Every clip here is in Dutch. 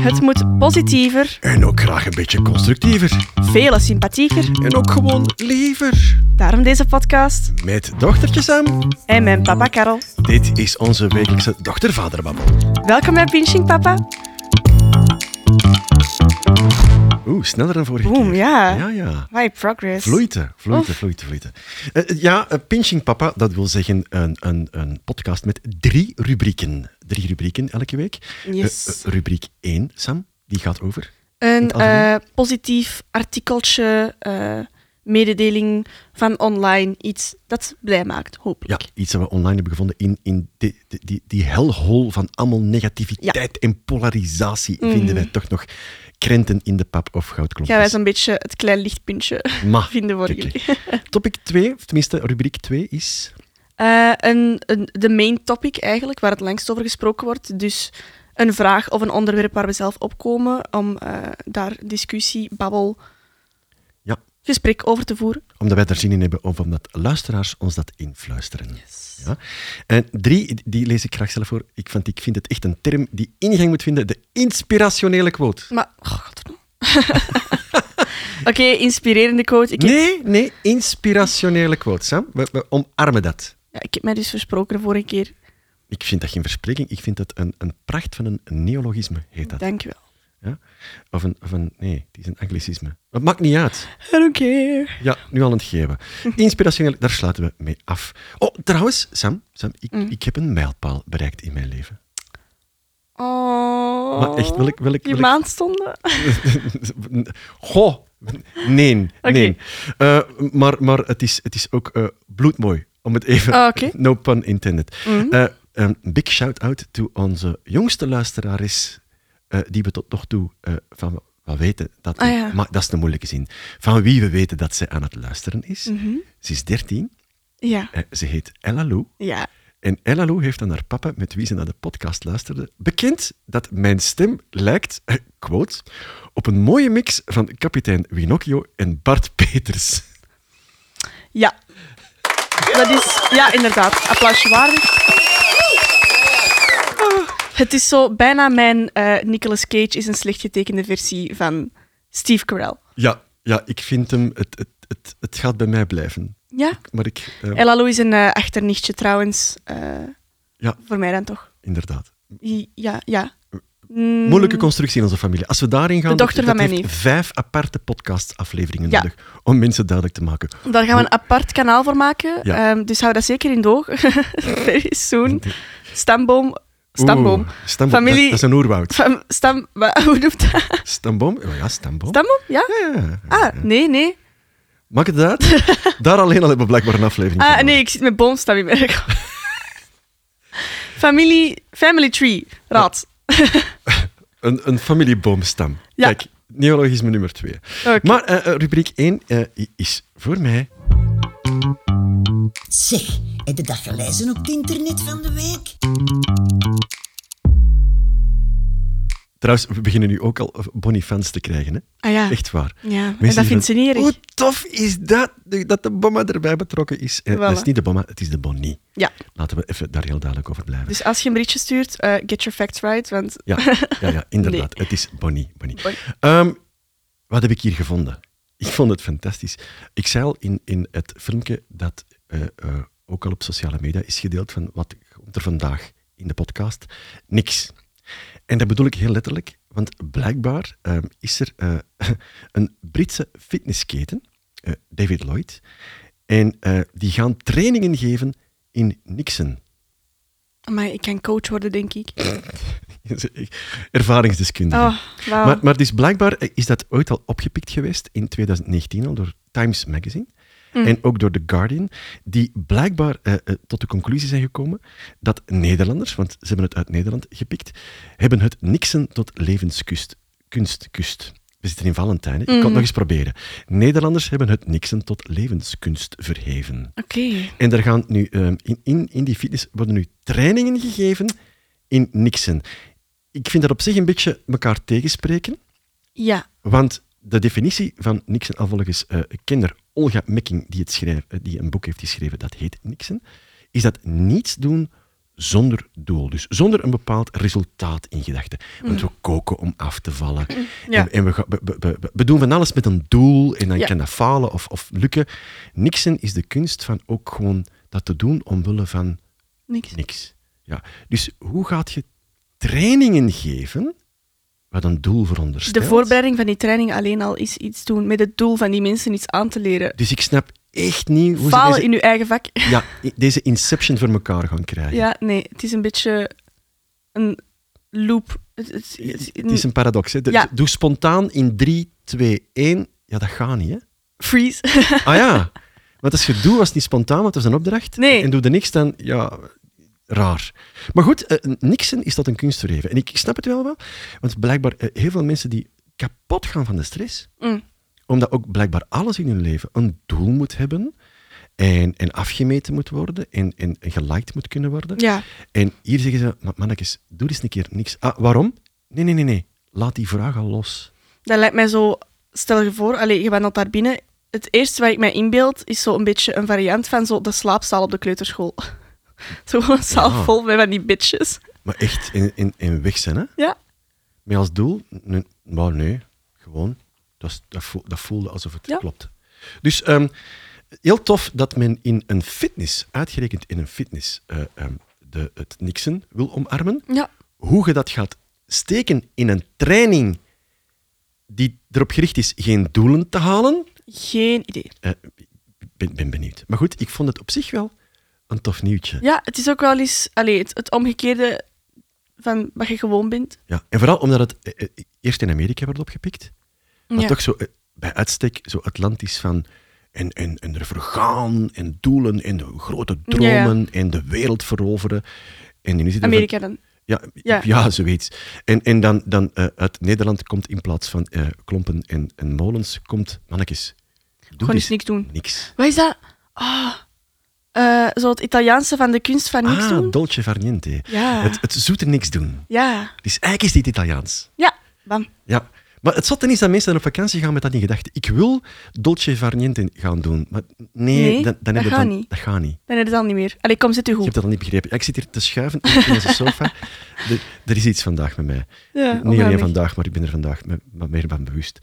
Het moet positiever, En ook graag een beetje constructiever. vele sympathieker. En ook gewoon liever. Daarom deze podcast. Met dochtertje Sam. En mijn papa Karel. Dit is onze wekelijkse dochter-vaderbabbel. Welkom bij Pinching Papa. Oeh, sneller dan vorige Boom, keer. ja. Ja, ja. High progress. Vloeite, vloeite, Oef. vloeite, vloeite. Eh, ja, eh, Pinching Papa, dat wil zeggen een, een, een podcast met drie rubrieken. Drie rubrieken elke week. Yes. Eh, eh, rubriek 1, Sam, die gaat over. Een eh, positief artikeltje, eh, mededeling van online. Iets dat blij maakt, Ja, hopelijk. iets dat we online hebben gevonden in, in die, die, die, die hellhole van allemaal negativiteit en polarisatie. Vinden Mhm. wij toch nog krenten in de pap of Gaan wij goudklompjes. zo'n beetje het klein lichtpuntje Ma, vinden voor jullie. Topic 2, of tenminste rubriek 2 is... Eh, een, een, de main topic eigenlijk, waar het langst over gesproken wordt. Dus een vraag of een onderwerp waar we zelf opkomen om eh, daar discussie, babbel, Ja. gesprek over te voeren. Omdat wij er zin in hebben of omdat luisteraars ons dat influisteren. Ja. En drie, die lees ik graag zelf voor. Ik vind, ik vind het echt een term die ingang moet vinden. De inspirationele quote. Maar, oh, godverdomme. Oké, inspirerende quote. Ik heb, Nee, nee, inspirationele quote, Sam. We, we omarmen dat. Ja, ik heb mij dus versproken de vorige keer. Ik vind dat geen verspreking. Ik vind dat een, een pracht van een neologisme, heet dat. Dank je wel. Ja? Of, een, of een... Nee, het is een anglicisme. Het maakt niet uit. I don't care. Ja, nu al aan het geven. Inspirationeel, daar sluiten we mee af. Oh, trouwens, Sam, Sam ik, Mm. ik heb een mijlpaal bereikt in mijn leven. Oh. Maar echt, welk- welk- Je welk- maandstonden? Goh, nee, Oké. nee. Eh, maar maar het, is, het is ook eh, bloedmooi, om het even... Ah. No pun intended. Een big shout-out to onze jongste luisterares, eh, die we tot nog toe eh, van wel weten dat... Ah, ja. Maar dat is een moeilijke zin. Van wie we weten dat ze aan het luisteren is. Mhm. Ze is 13, Ja. ze heet Ella Lou. Ja. En Ella Lou heeft aan haar papa, met wie ze naar de podcast luisterde, bekend dat mijn stem lijkt, quote, op een mooie mix van kapitein Winocchio en Bart Peters. Ja. Dat is, ja, inderdaad. Applausje waardig. Het is zo bijna mijn eh, Nicolas Cage is een slecht getekende versie van Steve Carell. Ja, ja ik vind hem, het, het, het, het gaat bij mij blijven. Ja. Maar ik, eh, Ella Lou is een eh, achternichtje trouwens. Ja. Voor mij dan toch. inderdaad. I- Ja, ja. Mm, Moeilijke constructie in onze familie. Als we daarin gaan, De dochter dat, van dat heeft vijf aparte podcastafleveringen Ja. nodig om mensen duidelijk te maken. Daar gaan we een apart kanaal voor maken. Ja. Ehm, dus hou dat zeker in de oog. Very soon. Stamboom. Stamboom. Oeh, stamboom. Familie- Dat, dat is een oerwoud. Fam- Stam... Hoe noemt dat? Stamboom? Oh ja, stamboom. Stamboom? Ja? Ja, ja, ja. Ah, nee, nee. Maakt het uit? Daar alleen al hebben we blijkbaar een aflevering Ah, nee, ik zit met boomstam in mijn Familie, family tree, raad. Een, een familieboomstam. Ja. Kijk, neologisme nummer twee. Maar eh, eh, rubriek 1 is voor mij... Zeg, heb je dat gelezen op het internet van de week? Trouwens, we beginnen nu ook al Bonnie-fans te krijgen. Hè? Ah ja, Echt waar. ja. en dat vindt ze niet erg. Hoe tof is dat, dat de bomma erbij betrokken is. Eh, Dat is niet de bomma, het is de Bonnie. Ja, Laten we even daar heel duidelijk over blijven. dus als je een berichtje stuurt, eh, get your facts right, want... Ja, ja, ja inderdaad. Het is Bonnie. Bonnie. Bonnie. Ehm, wat heb ik hier gevonden? Ik vond het fantastisch. Ik zei al in, in het filmpje dat eh, ook al op sociale media is gedeeld van wat komt er vandaag in de podcast. Niks. En dat bedoel ik heel letterlijk, want blijkbaar ehm, is er eh, een Britse fitnessketen, eh, David Lloyd, en eh, die gaan trainingen geven in Nixon. Maar ik kan coach worden, denk ik. Ervaringsdeskundige. Oh. Maar, maar dus blijkbaar is dat ooit al opgepikt geweest in 2019 al door Times Magazine. Mm. En ook door The Guardian, die blijkbaar eh, eh, tot de conclusie zijn gekomen dat Nederlanders, want ze hebben het uit Nederland gepikt, hebben het Nixon tot levenskunst kunst kust. We zitten in Valentijn, ik kan Mhm. het nog eens proberen. Nederlanders hebben het Nixon tot levenskunst verheven. Oké. En er gaan nu, ehm, in, in, in die fitness worden nu trainingen gegeven in Nixon. Ik vind dat op zich een beetje elkaar tegenspreken, Ja. want de definitie van Nixon, al volgens eh kenner Olga Mekking, die, het schrijf, eh, die een boek heeft geschreven, dat heet Nixon, is dat niets doen zonder doel. Dus zonder een bepaald resultaat in gedachten. Want we koken om af te vallen. Mm. Ja. En, en we, ga- we, we- we- we doen van alles met een doel en dan Ja. kan dat falen of, of lukken. Niksen is de kunst van ook gewoon dat te doen omwille van Niks. niks. Ja. Dus hoe gaat je trainingen geven wat een doel veronderstelt? De voorbereiding van die training alleen al is iets doen met het doel van die mensen iets aan te leren. Dus ik snap echt niet hoe Falen ze in deze, uw eigen vak. ja, deze inception voor elkaar gaan krijgen. Ja, nee, het is een beetje een loop. Het, het- het- Het is een paradox. Hè? De- Ja. Doe spontaan in 3, 2, 1. Ja, dat gaat niet, hè? freeze. Ah ja. Want als je doet, was het niet spontaan, want het was een opdracht. Nee. En doe er niks, dan... Ja, raar. Maar goed, eh, niksen is tot een kunst. En ik, ik snap het wel wel. Want blijkbaar, eh, heel veel mensen die kapot gaan van de stress, Mm. omdat ook blijkbaar alles in hun leven een doel moet hebben en, en afgemeten moet worden en, en, en geliked moet kunnen worden. Ja, En hier zeggen ze, "Maar mannetjes, doe eens een keer niks. Ah, waarom? Nee, nee, nee, nee. Laat die vraag al los. dat lijkt mij zo... Stel je voor, allez, je bent daar binnen. Het eerste wat ik mij inbeeld, is zo een beetje een variant van zo de slaapzaal op de kleuterschool. Zo een zaal Ja. vol met van die bitches. Maar echt in, in, in weg zijn, hè? Ja. Met als doel? Nee, maar nee, gewoon. Dat, is- dat, voel- dat voelde alsof het Ja. klopt. Dus ehm, heel tof dat men in een fitness, uitgerekend in een fitness, eh, ehm, de, het niksen wil omarmen. Ja. Hoe je dat gaat steken in een training die erop gericht is geen doelen te halen, Geen idee. eh, ik ben, ben benieuwd. Maar goed, ik vond het op zich wel een tof nieuwtje. Ja, het is ook wel eens allez, het, het omgekeerde van wat je gewoon bent. Ja, en vooral omdat het eh, eh, eerst in Amerika werd opgepikt, maar Ja. toch zo eh, bij uitstek zo Atlantisch van en, en, en ervoor gaan en doelen en de grote dromen en de wereld veroveren. En nu zit er Amerika dan. Ja, ja. Ja. zoiets. En, en dan, dan eh, uit Nederland komt in plaats van eh, klompen en, en molens, komt mannetjes. Doe Gewoon eens niks doen. niks. Wat is dat? Ah, eh, zo het Italiaanse van de kunst van niks ah, doen. dolce far niente. Ja. Het, het zoete niks doen. Ja. Dus eigenlijk is dit Italiaans. Ja, bam. Ja, maar het zotte is dat mensen dan op vakantie gaan met dat in gedachten. Ik wil dolce far niente gaan doen, maar nee, Nee, dan, dan dat heb je gaat dan, niet. dat gaat niet. Dan is het al niet meer. Allee, kom, zit u Ik goed. heb dat al niet begrepen. Ik zit hier te schuiven in deze sofa. Er, er is iets vandaag met mij. Ja, niet alleen vandaag, maar ik ben er vandaag meer van bewust.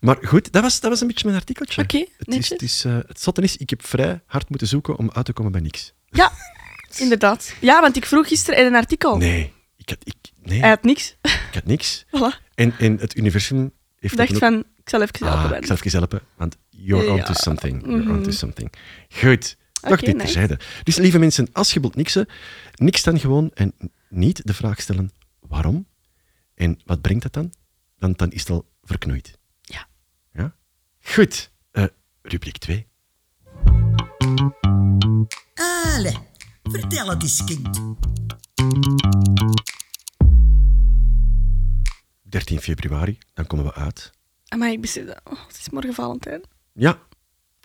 Maar goed, dat was, dat was een beetje mijn artikeltje. Oké, het, is, het, is, eh, het zotte is, ik heb vrij hard moeten zoeken om uit te komen bij niks. Ja, inderdaad. Ja, want ik vroeg gisteren in een artikel. Nee, ik had, ik, nee, Hij had niks. Ik had niks. Voilà. En, en het universum heeft Ik dacht ook- van, ik zal even helpen. Ah, ik zal even helpen, want you're Ja. onto something. You're Mhm. onto something. Goed, toch dit nice. terzijde. Dus lieve mensen, als je wilt niksen, niks dan gewoon en niet de vraag stellen waarom en wat brengt dat dan? Want dan is het al verknoeid. Ja. Ja? Goed, Eh, rubriek 2. Allee, vertel het eens, kind. 13 februari, dan komen we uit. Maar ik besef dat. Oh, het is morgen Valentijn. Ja,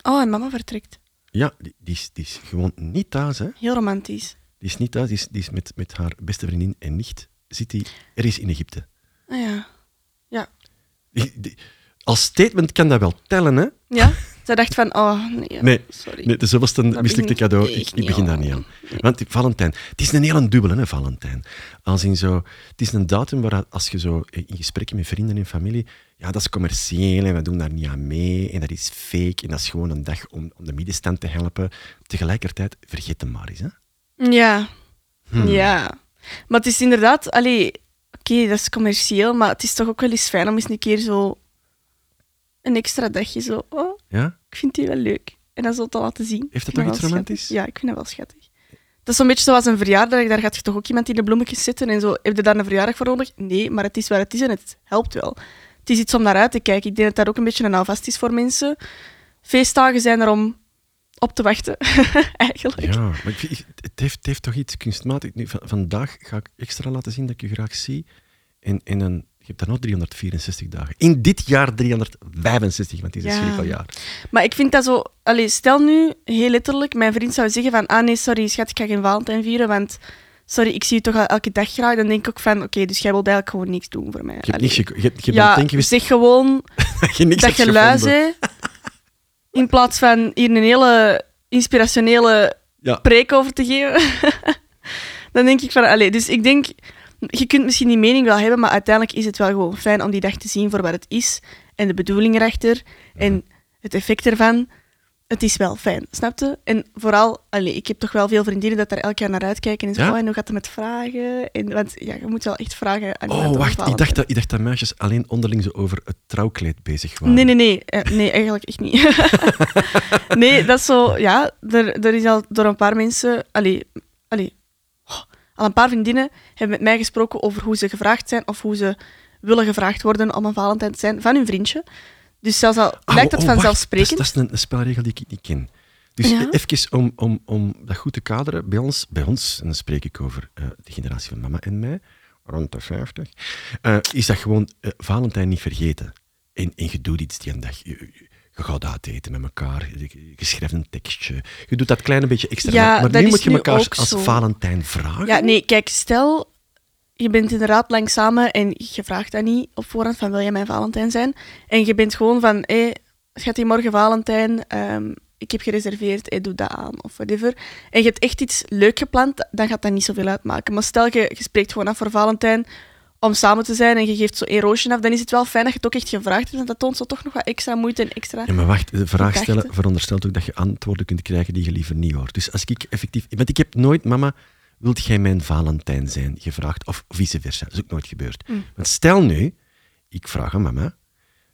Oh, en mama vertrekt. ja die, die, is, die is gewoon niet thuis. Hè. Heel romantisch. Die is niet thuis, die is, die is met, met haar beste vriendin en nicht. Zit die ergens in Egypte. Ah ja. Ja. Die- die- als statement kan dat wel tellen, hè? Ja? Zij dacht van, oh, nee. Nee, Sorry. Nee, de zoveelste mislukte cadeau. Ik, ik begin daar niet aan. Want Valentijn, het is een hele dubbele, hè, Valentijn. Als in zo, het is een datum waar als je zo in gesprekken met vrienden en familie, ja, dat is commercieel en we doen daar niet aan mee en dat is fake en dat is gewoon een dag om, om de middenstand te helpen. Tegelijkertijd, vergeet hem maar eens. Hè. Ja. Hmm. Ja. Maar het is inderdaad, allee, oké, dat is commercieel, maar het is toch ook wel eens fijn om eens een keer zo een extra dagje zo, oh, Ja? Ik vind die wel leuk. En dat zo te laten zien. Heeft dat toch iets schattig. romantisch? Ja, ik vind dat wel schattig. Dat is zo'n beetje zoals een verjaardag, daar gaat je toch ook iemand in de bloemetjes zitten en zo. Heb je daar een verjaardag voor nodig? Nee, maar het is waar het is en het helpt wel. Het is iets om naar uit te kijken. Ik denk dat dat ook een beetje een houvast is voor mensen. Feestdagen zijn er om op te wachten, eigenlijk. Ja, maar ik vind- het, heeft, het heeft toch iets kunstmatig. Nu, van- vandaag ga ik extra laten zien dat ik je graag zie. En, en dan, je hebt daar nog 364 dagen. In dit jaar 365, want het is een Ja. schrikkeljaar. Maar ik vind dat zo... Allee, stel nu, heel letterlijk, mijn vriend zou zeggen van ah nee, sorry schat, ik ga geen Valentijn vieren, want sorry, ik zie je toch al elke dag graag. Dan denk ik ook van, oké, dus jij wilt eigenlijk gewoon niks doen voor mij. Je hebt Allee. niks ge- je, je ja, denk je zeg gewoon dat je niks dat je in plaats van hier een hele inspirationele Ja. preek over te geven. Dan denk ik van, allee, dus ik denk, je kunt misschien die mening wel hebben, maar uiteindelijk is het wel gewoon fijn om die dag te zien voor wat het is en de bedoeling erachter en het effect ervan. Het is wel fijn, snapte? En vooral, allee, ik heb toch wel veel vriendinnen dat daar elk jaar naar uitkijken en zo, Ja? oh, en hoe gaat het met vragen? En, want ja, je moet wel echt vragen aan Oh, wacht. Ik dacht, dat, ik dacht dat meisjes alleen onderling zo over het trouwkleed bezig waren. Nee, nee, nee. Eh, nee, eigenlijk echt niet. nee, dat is zo... Ja, er, er is al door een paar mensen... Allee, allee, oh, al een paar vriendinnen hebben met mij gesproken over hoe ze gevraagd zijn of hoe ze willen gevraagd worden om een Valentijn te zijn van hun vriendje. Dus zelfs al Ah, lijkt dat oh, wacht. vanzelfsprekend. Dat is, dat is een, spelregel die ik niet ken. Dus Ja? even om, om, om dat goed te kaderen, bij ons, bij ons en dan spreek ik over eh, de generatie van mama en mij, rond de 50, eh, is dat gewoon eh, Valentijn niet vergeten. En, en je doet iets die een dag. Je, je- je gaat uit eten met elkaar, je, schrijft een tekstje. Je doet dat kleine beetje extra. Ja, maar nu moet je nu elkaar als zo. Valentijn vragen. Ja, nee, kijk, stel je bent inderdaad lang samen en je vraagt dat niet op voorhand van wil jij mijn Valentijn zijn? En je bent gewoon van, hé, schat die morgen Valentijn, ehm, ik heb gereserveerd, hé, doe dat aan, of whatever. En je hebt echt iets leuk gepland, dan gaat dat niet zoveel uitmaken. Maar stel je, je spreekt gewoon af voor Valentijn om samen te zijn en je geeft zo één roosje af, dan is het wel fijn dat je het ook echt gevraagd hebt, want dat toont zo toch nog wat extra moeite en extra... Ja, maar wacht, de vraag stellen veronderstelt ook dat je antwoorden kunt krijgen die je liever niet hoort. Dus als ik effectief... Want ik heb nooit, mama, wilt jij mijn Valentijn zijn gevraagd? Of vice versa. Dat is ook nooit gebeurd. Mm. Want stel nu, ik vraag aan mama,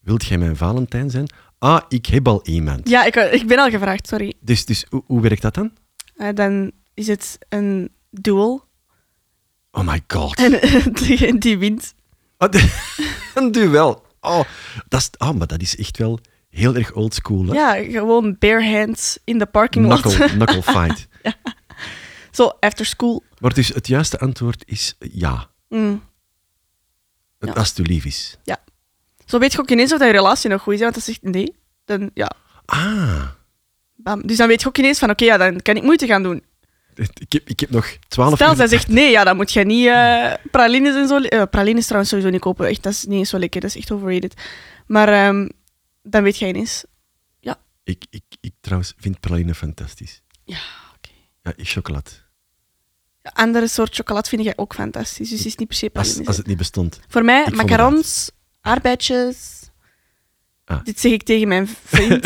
wilt jij mijn Valentijn zijn? Ah, ik heb al iemand. Ja, ik, ik ben al gevraagd, sorry. Dus, dus hoe, hoe werkt dat dan? Eh, dan is het een duel Oh my god. en die, die wint. Oh, een duel. Oh, dat is, oh, maar dat is echt wel heel erg oldschool. hè? Ja, gewoon bare hands in de parking lot. Knuckle, knuckle fight. Zo, after school. Maar dus het juiste antwoord is ja. Mm. Ja. Als het u lief is. Zo weet je ook ineens of dat je relatie nog goed is. Want als zegt nee, dan ja, Ah. bam. Dus dan weet je ook ineens van oké, ja, dan kan ik moeite gaan doen. Ik heb, ik heb nog twaalf Stel, zij zegt nee, ja, dan moet je niet eh, pralines en zo... eh, pralines trouwens sowieso niet kopen. Echt, dat is niet eens zo lekker. Dat is echt overrated. Maar ehm, dan weet je ineens... Ik, ik, ik trouwens vind praline fantastisch. Ja, oké. Ja, ik chocolade. Ja, Andere soort chocolade vind jij ook fantastisch. Dus het is niet per se Als, pralines. als het niet bestond. Voor mij, macarons, aardbeidjes... Ah. Dit zeg ik tegen mijn vriend.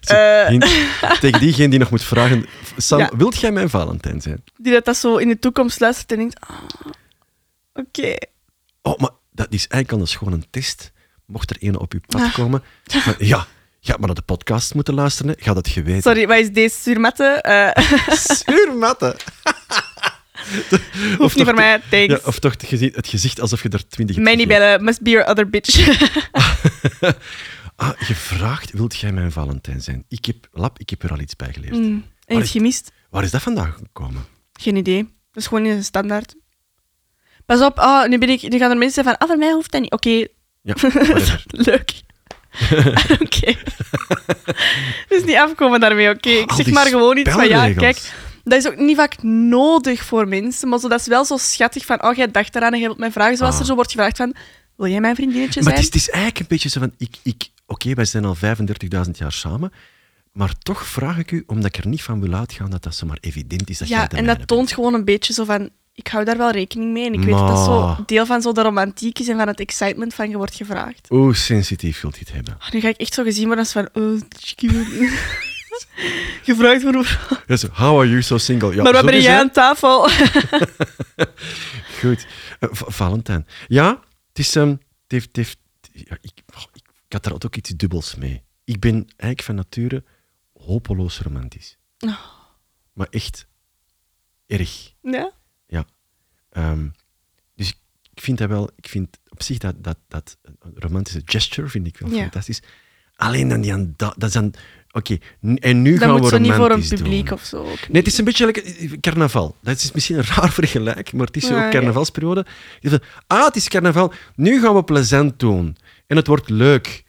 Zo, Eh. hint tegen diegene die nog moet vragen. Sam, Ja. wilt jij mijn Valentijn zijn? die dat, dat zo in de toekomst luistert en denkt... ah, Oké. Oh, maar dat is eigenlijk anders gewoon een test. Mocht er een op uw pad Ah. komen. van, ja, je had maar naar de podcast moeten luisteren. Je had het geweten. Sorry, wat is deze surmatte? Eh Zuurmatten. hoeft niet voor mij, Ja, thanks. of toch het gezicht, het gezicht alsof je er twintig hebt Mij niet bellen, must be your other bitch. Ah, gevraagd, wilt jij mijn Valentijn zijn? Ik heb, lap, ik heb er al iets bij geleerd. Mm, en Waar iets is- gemist? Waar is dat vandaan gekomen? Geen idee. Dat is gewoon een standaard. Pas op, ah, nu, ben ik, nu gaan er mensen zeggen van, ah, voor mij hoeft dat niet. Oké, Ja, leuk. Oké. dus niet afkomen daarmee, oké. Ik zeg maar gewoon iets van, ja, kijk, dat is ook niet vaak nodig voor mensen, maar zo, dat is wel zo schattig van, oh, jij dacht eraan en jij wilt mij vragen, zoals Ah. er zo wordt gevraagd van, wil jij mijn vriendinnetje Maar zijn? het is, het is eigenlijk een beetje zo van, ik, ik, oké, wij zijn al 35.000 jaar samen, maar toch vraag ik u, omdat ik er niet van wil uitgaan dat dat zomaar evident is dat jij Ja, en dat toont gewoon een beetje zo van, ik hou daar wel rekening mee. En ik weet dat dat Maar- zo deel van zo de romantiek is en van het excitement van je wordt gevraagd. Hoe sensitief wilt je het hebben? Oh, nu ga ik echt zo gezien worden als van, oh, gevraagd voor- Ja, zo, how are you so single? Ja, maar wat ben jij aan tafel? Goed. Eh, Va- Valentijn. Ja, het is... ehm, het heeft, het heeft, ja, ik, oh, ik, ik had daar ook iets dubbels mee. Ik ben eigenlijk van nature hopeloos romantisch. Oh. Maar echt erg. ja? Ehm, dus ik, ik vind dat wel... Ik vind op zich dat, dat, dat een romantische gesture vind ik wel Ja. fantastisch. Alleen dan die dat is dan... Oké, en nu Dat gaan moet we zo niet voor een romantisch publiek doen. of zo. Nee, het is een beetje like eh, carnaval. Dat is misschien een raar vergelijk, maar het is zo Ja, ook ja. carnavalsperiode. Zegt, ah, het is carnaval, nu gaan we plezant doen. En het wordt leuk.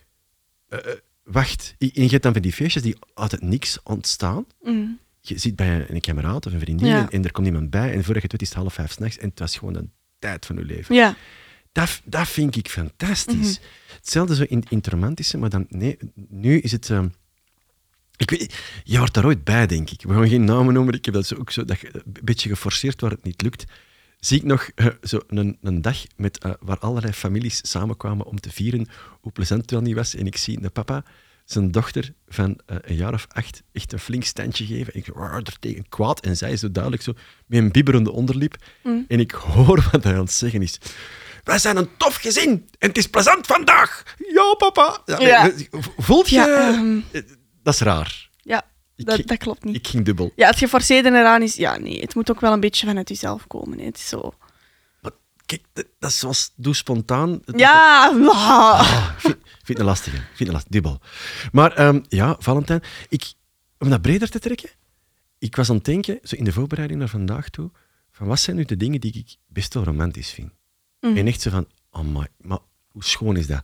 Eh, eh, wacht, en je hebt dan van die feestjes die uit het niks ontstaan. Mm. Je zit bij een, kameraad of een vriendin Ja. en, en er komt iemand bij en je het is het half vijf s'nachts en het was gewoon een tijd van je leven. Ja. Dat, dat vind ik fantastisch. Mhm. Hetzelfde zo in, in het romantische, maar dan, nee, nu is het... ehm, Ik weet, je wordt daar ooit bij, denk ik. We gaan geen namen noemen. Ik heb dat zo, ook zo dat, een beetje geforceerd waar het niet lukt. Zie ik nog eh, zo een, een dag met, eh, waar allerlei families samenkwamen om te vieren hoe plezant het wel niet was. En ik zie de papa zijn dochter van eh, een jaar of acht echt een flink standje geven. En ik er tegen kwaad. En zij zo duidelijk zo met een bibberende onderlip. En ik hoor wat hij aan het zeggen is. Wij zijn een tof gezin en het is plezant vandaag. Ja, papa. Ja. Voelt je... Ja, ehm, Eh, Dat is raar. Ja, dat, klopt niet. Ik ging dubbel. Ja, het geforceerde eraan is... Ja, nee, het moet ook wel een beetje vanuit jezelf komen. Hè. Het is zo... Maar kijk, dat, zoals doe spontaan. Dat- Ja, ah. Ik vind, ik vind het. Ik vind het. Dubbel. Maar ehm, ja, Valentijn, ik, om dat breder te trekken, ik was aan het denken, zo in de voorbereiding naar vandaag toe, van wat zijn nu de dingen die ik best wel romantisch vind? Mhm. En echt zo van, oh my, maar hoe schoon is dat?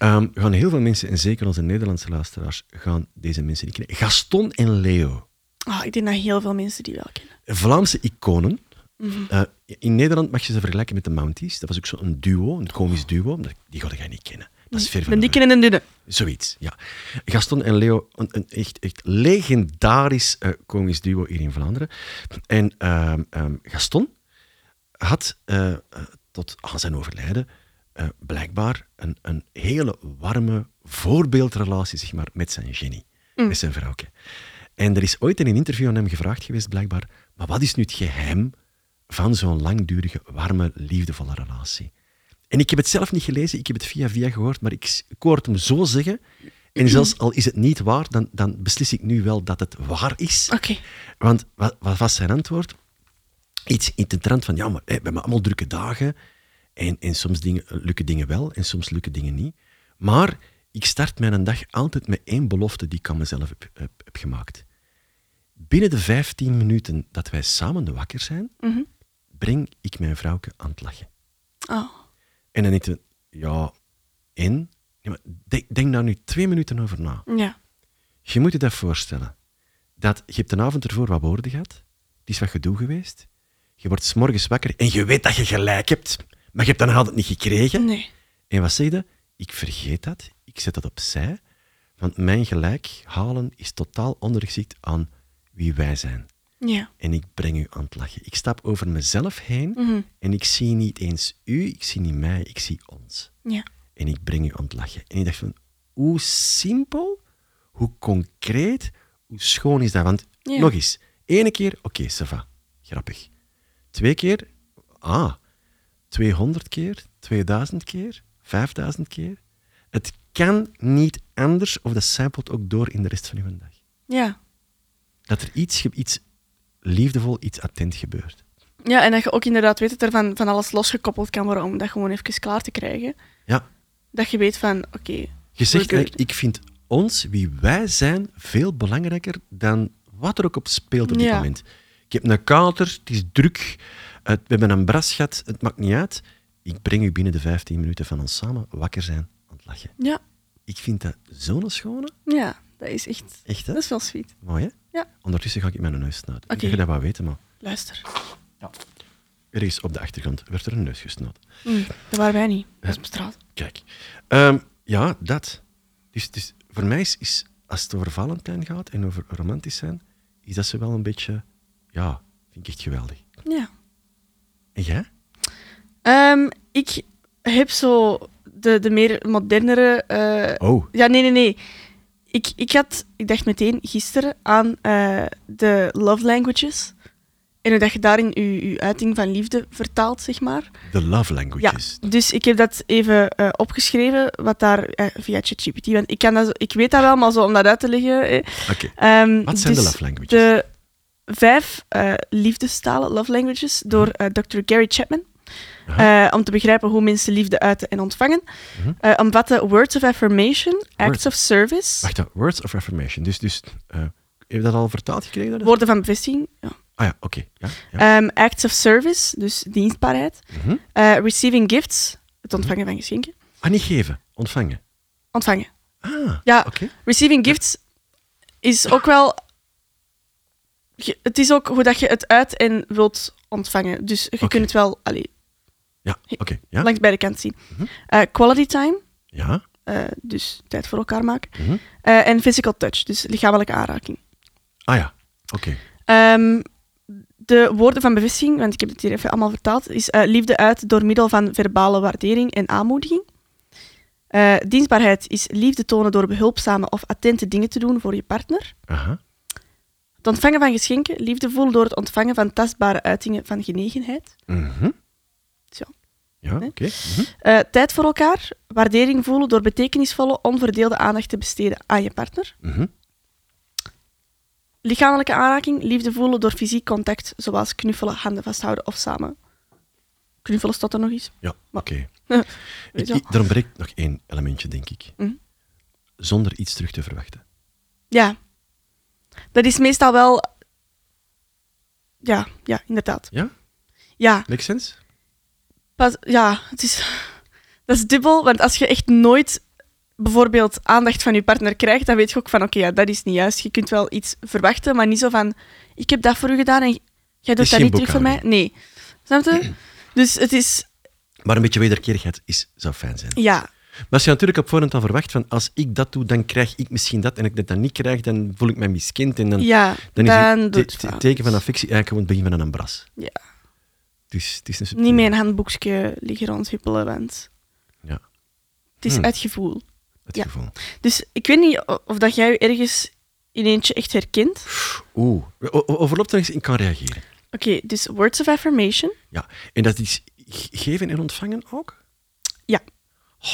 Ehm, gaan heel veel mensen, en zeker onze Nederlandse luisteraars, gaan deze mensen niet kennen. Gaston en Leo. Ah, ik denk dat heel veel mensen die wel kennen. Vlaamse iconen. Mhm. Eh, in Nederland mag je ze vergelijken met de Mounties. Dat was ook zo'n duo, een komisch duo. Dat- Die ga jij niet kennen. Dat is ver van de dikke en dunne. Zoiets, ja. Gaston en Leo, een, een echt, echt legendarisch eh, komisch duo hier in Vlaanderen. En ehm, ehm, Gaston had eh, tot aan zijn overlijden eh, blijkbaar een, een hele warme voorbeeldrelatie zeg maar, met zijn genie, met zijn vrouwke. En er is ooit in een interview aan hem gevraagd geweest, blijkbaar, maar wat is nu het geheim van zo'n langdurige, warme, liefdevolle relatie? En ik heb het zelf niet gelezen, ik heb het via via gehoord, maar ik, ik hoor het hem zo zeggen. En zelfs al is het niet waar, dan, dan beslis ik nu wel dat het waar is. Oké. Want wat, wat was zijn antwoord? Iets in de trant van, ja, maar we hebben allemaal drukke dagen. En, en soms dingen, lukken dingen wel en soms lukken dingen niet. Maar ik start mijn dag altijd met één belofte die ik aan mezelf heb, heb, heb gemaakt. Binnen de 15 minuten dat wij samen wakker zijn, Mhm. breng ik mijn vrouwke aan het lachen. Oh. En dan denk je, ja, en? Ja, denk, denk daar nu twee minuten over na. Ja. Je moet je dat voorstellen. Dat je hebt een avond ervoor wat woorden gehad. Het is wat gedoe geweest. Je wordt 's morgens wakker en je weet dat je gelijk hebt. Maar je hebt dat nog altijd niet gekregen. Nee. En wat zeg je? Ik vergeet dat. Ik zet dat opzij. Want mijn gelijk halen is totaal ondergeschikt aan wie wij zijn. Ja. En ik breng u aan het lachen. Ik stap over mezelf heen Mhm. en ik zie niet eens u, ik zie niet mij, ik zie ons. Ja. En ik breng u aan het lachen. En ik dacht van, hoe simpel, hoe concreet, hoe schoon is dat? Want, Ja. nog eens, ene keer, oké, ça va, grappig. Twee keer, ah, 200 keer, 2000 keer, 5000 keer. Het kan niet anders, of dat zijpelt ook door in de rest van uw dag. Ja. Dat er iets, iets liefdevol, iets attent gebeurt. Ja, en dat je ook inderdaad weet dat er van, van alles losgekoppeld kan worden om dat gewoon even klaar te krijgen. Ja, Dat je weet van, oké, Je zegt eigenlijk, ik vind ons, wie wij zijn, veel belangrijker dan wat er ook op speelt op dit Ja. moment. Ik heb een kater, het is druk, we hebben een brasgat, het maakt niet uit. Ik breng u binnen de 15 minuten van ons samen wakker zijn aan het lachen. ja, Ik vind dat zo'n schone. ja, dat is echt, Echt, hè? dat is wel sweet. Mooi, hè? Ja. Ondertussen ga ik mijn neus snuiten. Ik Oké. denk dat je dat wel weten, maar Luister. ergens op de achtergrond werd er een neus gesnoten. Mm, dat waren wij niet. Dat is op straat. Kijk. Ehm, ja, dat. Dus, dus voor mij is, is, als het over Valentijn gaat en over romantisch zijn, is dat zo wel een beetje, ja, vind ik echt geweldig. Ja. Jij? Ehm, ik heb zo de, de meer modernere... eh, Oh, Ja, nee, nee, nee. Ik, ik, had, ik dacht meteen gisteren aan eh, de love languages. En hoe dat je daarin je, je uiting van liefde vertaalt, zeg maar. the love Ja, languages. dus ik heb dat even eh, opgeschreven, wat daar eh, via ChatGPT. Want ik, kan dat zo, ik weet dat wel, maar zo om dat uit te leggen. eh, Oké. ehm, Wat zijn de dus love languages? De vijf eh, liefdestalen, love languages, door eh, Dr. Gary Chapman. Eh, om te begrijpen hoe mensen liefde uiten en ontvangen. Mhm. Eh, omvatten words of affirmation, acts of service, Wacht, words of affirmation. Dus, dus heb je dat al vertaald gekregen? woorden van bevestiging, ja. Ah ja, oké. Ja, ja. Ehm, acts of service, dus dienstbaarheid, Mhm. Receiving gifts, het ontvangen van geschenken, Ah, niet geven, ontvangen. ontvangen. Ah, Ja, oké. receiving gifts is ook wel. Je- Het is ook hoe dat je het uit en wilt ontvangen. Dus je kunt het wel allee, Ja, oké. Ja? langs beide kanten zien. Mhm. Eh, quality time, ja. Eh, dus tijd voor elkaar maken. Mhm. Eh, en physical touch, dus lichamelijke aanraking. Ah ja, oké. Ehm, de woorden van bevestiging, want ik heb het hier even allemaal vertaald, is liefde uit door middel van verbale waardering en aanmoediging. Dienstbaarheid is liefde tonen door behulpzame of attente dingen te doen voor je partner. Aha. Het ontvangen van geschenken, liefde voelen door het ontvangen van tastbare uitingen van genegenheid. Mhm. Zo. Ja, oké. Mhm. Eh, tijd voor elkaar, waardering voelen door betekenisvolle, onverdeelde aandacht te besteden aan je partner. Mhm. Lichamelijke aanraking, liefde voelen door fysiek contact, zoals knuffelen, handen vasthouden of samen. Knuffelen staat er nog eens. Ja, oké. Weet Ik- je wel. ik- Daarom breekt nog één elementje, denk ik. Mhm. Zonder iets terug te verwachten. Ja. Dat is meestal wel... Ja, ja, inderdaad. Ja? Ja, Makes sense? pas, ja, het is... Dat is dubbel, want als je echt nooit bijvoorbeeld aandacht van je partner krijgt, dan weet je ook van, oké, ja, dat is niet juist. Je kunt wel iets verwachten, maar niet zo van, ik heb dat voor u gedaan en jij doet dat niet terug voor mij. Nee. Snap je? Dus het is... Maar een beetje wederkerigheid is, zou fijn zijn. Ja, Maar als je natuurlijk op voorhand al verwacht van als ik dat doe, dan krijg ik misschien dat. En als ik dat dan niet krijg, dan voel ik mij miskind. En dan, ja, dan dan, is het te- het teken van affectie eigenlijk gewoon het begin van een ambras. Ja. Dus het is een subtiele- Niet meer een handboekje liggen rondhuppelen, want Ja. het is Hmm. uit gevoel. Het Ja. gevoel. Dus ik weet niet of dat jij ergens in eentje echt herkent. Oeh. Overloopt er eens, ik kan reageren. Oké, dus words of affirmation. Ja. En dat is ge- geven en ontvangen ook? Ja.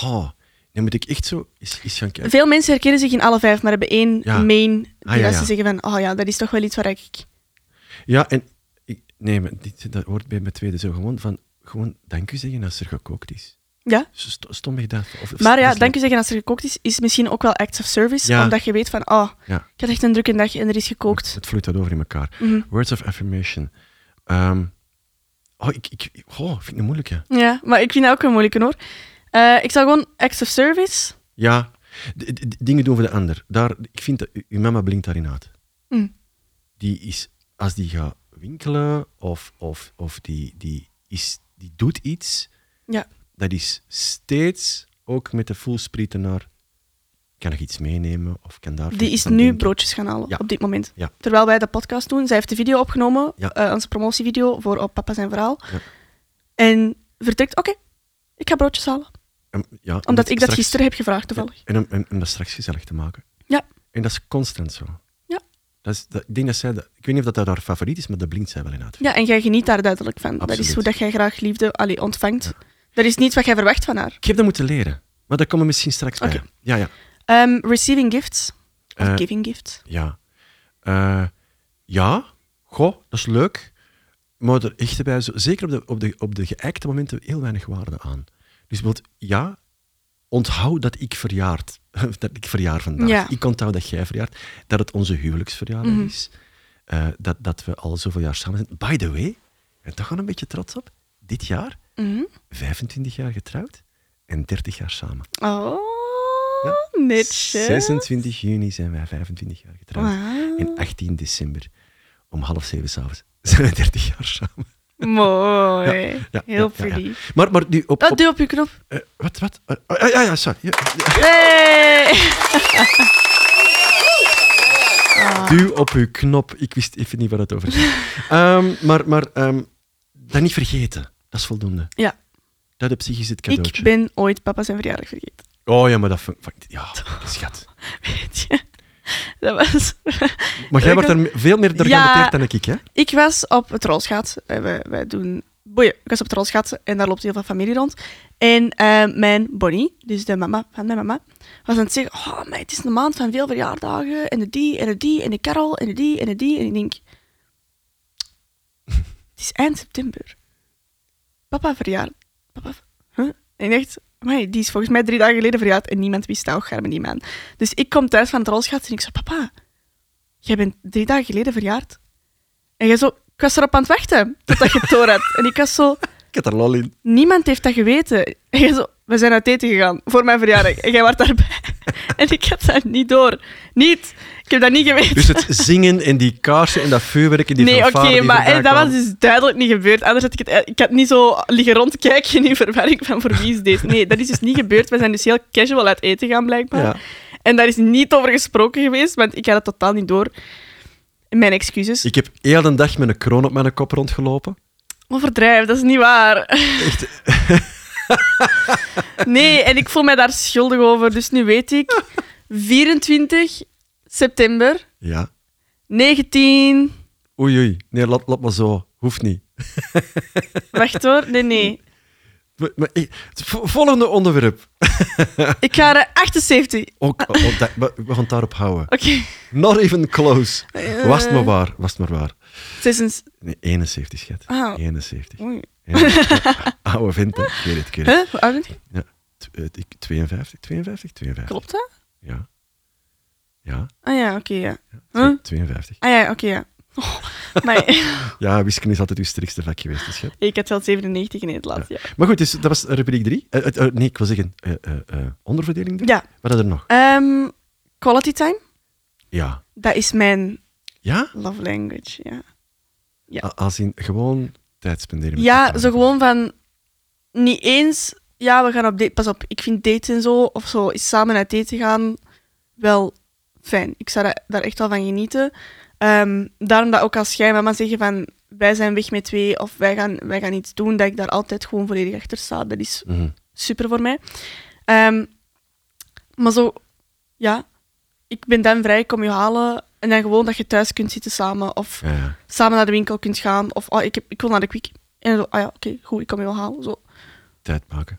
Oh, dan moet ik echt zo eens, eens gaan kijken. Veel mensen herkennen zich in alle vijf, maar hebben één Ja. main die Ah, ja, ja. ze zeggen van, oh ja, dat is toch wel iets waar ik... Ja, en ik, nee, maar dit, dat hoort bij mijn tweede zo gewoon van gewoon dank u zeggen als er gekookt is. Ja, St Stomweg dat. Of, maar ja, dank u zeggen als er gekookt is, is misschien ook wel acts of service, Ja. omdat je weet van, oh, Ja. ik had echt een drukke dag en er is gekookt. Het vloeit dat over in elkaar. Mhm. Words of affirmation. Ehm, oh, ik, ik, oh, vind ik een moeilijke. Ja, maar ik vind dat ook een moeilijke hoor. Eh, ik zal gewoon acts of service. Ja, d- dingen doen voor de ander. Daar, ik vind dat u- uw mama blinkt daarin uit. Mm. Die is, als die gaat winkelen of, of, of die, die, is, die doet iets, Ja. dat is steeds ook met de voelsprieten naar. Kan ik iets meenemen of kan daar. Die is nu denken. broodjes gaan halen, Ja. op dit moment. Ja. Terwijl wij de podcast doen. Zij heeft de video opgenomen, Ja. eh, onze promotievideo voor Op Papa zijn verhaal. Ja. En vertrekt, oké, ik ga broodjes halen. En- ja, om Omdat ik dat straks- gisteren heb gevraagd, toevallig. En om, en om dat straks gezellig te maken. Ja. En dat is constant zo. Ja. Dat is, dat, ik denk dat zij, dat, ik weet niet of dat haar favoriet is, maar dat blinkt zij wel in uit. Ja, en jij geniet daar duidelijk van. Dat is hoe dat jij graag liefde allee, ontvangt. Dat is niet wat jij verwacht van haar. Ik heb dat moeten leren, maar daar komen we misschien straks bij. Ja, ja. Ehm, receiving gifts. Of Eh, giving gifts. Ja. Eh, ja, goh, dat is leuk. Maar er echt bij, zo, zeker op de, op, de, op de geëikte momenten, heel weinig waarde aan. Dus bijvoorbeeld, ja, onthoud dat ik verjaard, dat ik verjaar vandaag. Ja. Ik onthoud dat jij verjaart, dat het onze huwelijksverjaardag Mhm. is. Eh, dat, dat we al zoveel jaar samen zijn. By the way, ben toch gewoon een beetje trots op. Dit jaar, Mhm. 25 jaar getrouwd en 30 jaar samen. Oh, Ja. netjes. 26 juni zijn wij 25 jaar getrouwd. En 18 december, om half zeven s'avonds, zijn we 30 jaar samen. Mooi. Ja, ja, Heel pretty. Maar, maar nu op... Oh, op duw op je knop. eh, wat, wat? Eh, ah, ja, ja, sorry. Hey. Duw op uw knop. Ik wist even niet waar het over ging. Ehm, maar maar ehm, dat niet vergeten. Dat is voldoende. Ja. Dat op zich is het cadeautje. Ik ben ooit papa zijn verjaardag vergeten. Oh ja, maar dat... Ja, schat. Weet je? Dat was... Maar jij wordt er veel meer door Ja. dan ik, hè? Ik was op het rolschaatsen. Eh, Wij, wij doen boeien. Ik was op het rolschaatsen en daar loopt heel veel familie rond. En eh, mijn Bonnie, dus de mama van mijn mama, was aan het zeggen: Oh, maar het is een maand van veel verjaardagen. En de die, en de die, en de Carol, en de die, en de die. En ik denk: Het is eind september. Papa verjaard. Papa. Huh? En ik dacht: "Amai, die is volgens mij drie dagen geleden verjaard en niemand wist dat. Och, arme die man. Dus ik kom thuis van het rolschaatsen en ik zeg: Papa, jij bent drie dagen geleden verjaard. En jij zo, ik was erop aan het wachten totdat je het door had. En ik was zo, Ik had er lol in. niemand heeft dat geweten. En jij zo, we zijn uit eten gegaan voor mijn verjaardag. En jij was daarbij. En ik had dat niet door. Niet. Ik heb dat niet geweten. Dus het zingen en die kaarsen en dat vuurwerk en die nee, oké, maar eh, dat was dus duidelijk niet gebeurd. Anders had ik het... Ik had niet zo liggen rondkijken in verwarring van voor wie is deze. Nee, dat is dus niet gebeurd. We zijn dus heel casual uit eten gaan, blijkbaar. Ja. En daar is niet over gesproken geweest, want ik had het totaal niet door. Mijn excuses. Ik heb heel de dag met een kroon op mijn kop rondgelopen. Overdrijf, dat is niet waar. Echt. Nee, en ik voel mij daar schuldig over. Dus nu weet ik, 24 september, Ja. 19... Oei, oei. Nee, laat, laat maar zo. Hoeft niet. Wacht hoor, nee, nee. Maar, maar, volgende onderwerp. Ik ga er 78. Ook, oh, dat- we, gaan het daarop houden. Oké. Not even close. Eh. Was het maar waar. Was het maar waar. Zesens- Nee, 71, schat. Ah. 71. Oei. Ja. Oude vent, hè. Ik weet het, ik weet het. Huh? Hoe oud ben je? Ja. T- eh, ik- 52, 52, 52. Klopt dat? Ja. Ja, Ah ja, oké, ja. twe- Huh? 52. Ah ja, oké, ja. Oh, maar Ja, wiskunde is altijd uw sterkste vak geweest, schat. ik had wel 97 in het laatste. Maar goed, dus, dat was rubriek 3. nee, ik wil zeggen, eh, eh, eh, onderverdeling 3. Ja. Wat hadden er nog? Ehm, quality time, Ja. dat is mijn Ja? love language, ja. Ja. Als in gewoon tijd spenderen Ja, zo gewoon van... Niet eens... Ja, we gaan op date... Pas op, ik vind dates en zo, of zo, is samen uit eten gaan, wel fijn. Ik zou daar- echt wel van genieten. Ehm, daarom dat ook als jij mama zeggen van... Wij zijn weg met twee, of wij gaan, wij gaan iets doen, dat ik daar altijd gewoon volledig achter sta. Dat is Mhm. super voor mij. Ehm, maar zo... Ja, ik ben dan vrij, ik kom je halen... En dan gewoon dat je thuis kunt zitten samen, of Ja, ja. samen naar de winkel kunt gaan. Of oh, ik, heb, ik wil naar de quick. En zo, ah ja, oké, goed, ik kom je wel halen. Zo. Tijd maken.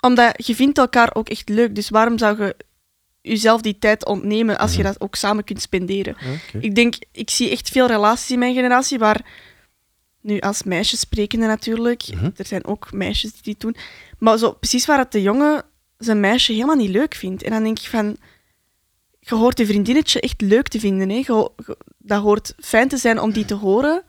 Omdat je vindt elkaar ook echt leuk. Dus waarom zou je jezelf die tijd ontnemen als je dat ook samen kunt spenderen? Oké. Ik denk, ik zie echt veel relaties in mijn generatie waar... Nu, als meisjes sprekende natuurlijk. Mhm. Er zijn ook meisjes die dit doen. Maar zo, precies waar het de jongen zijn meisje helemaal niet leuk vindt. En dan denk ik van... Je hoort je vriendinnetje echt leuk te vinden. Hè? Je ho- je- dat hoort fijn te zijn om die te horen.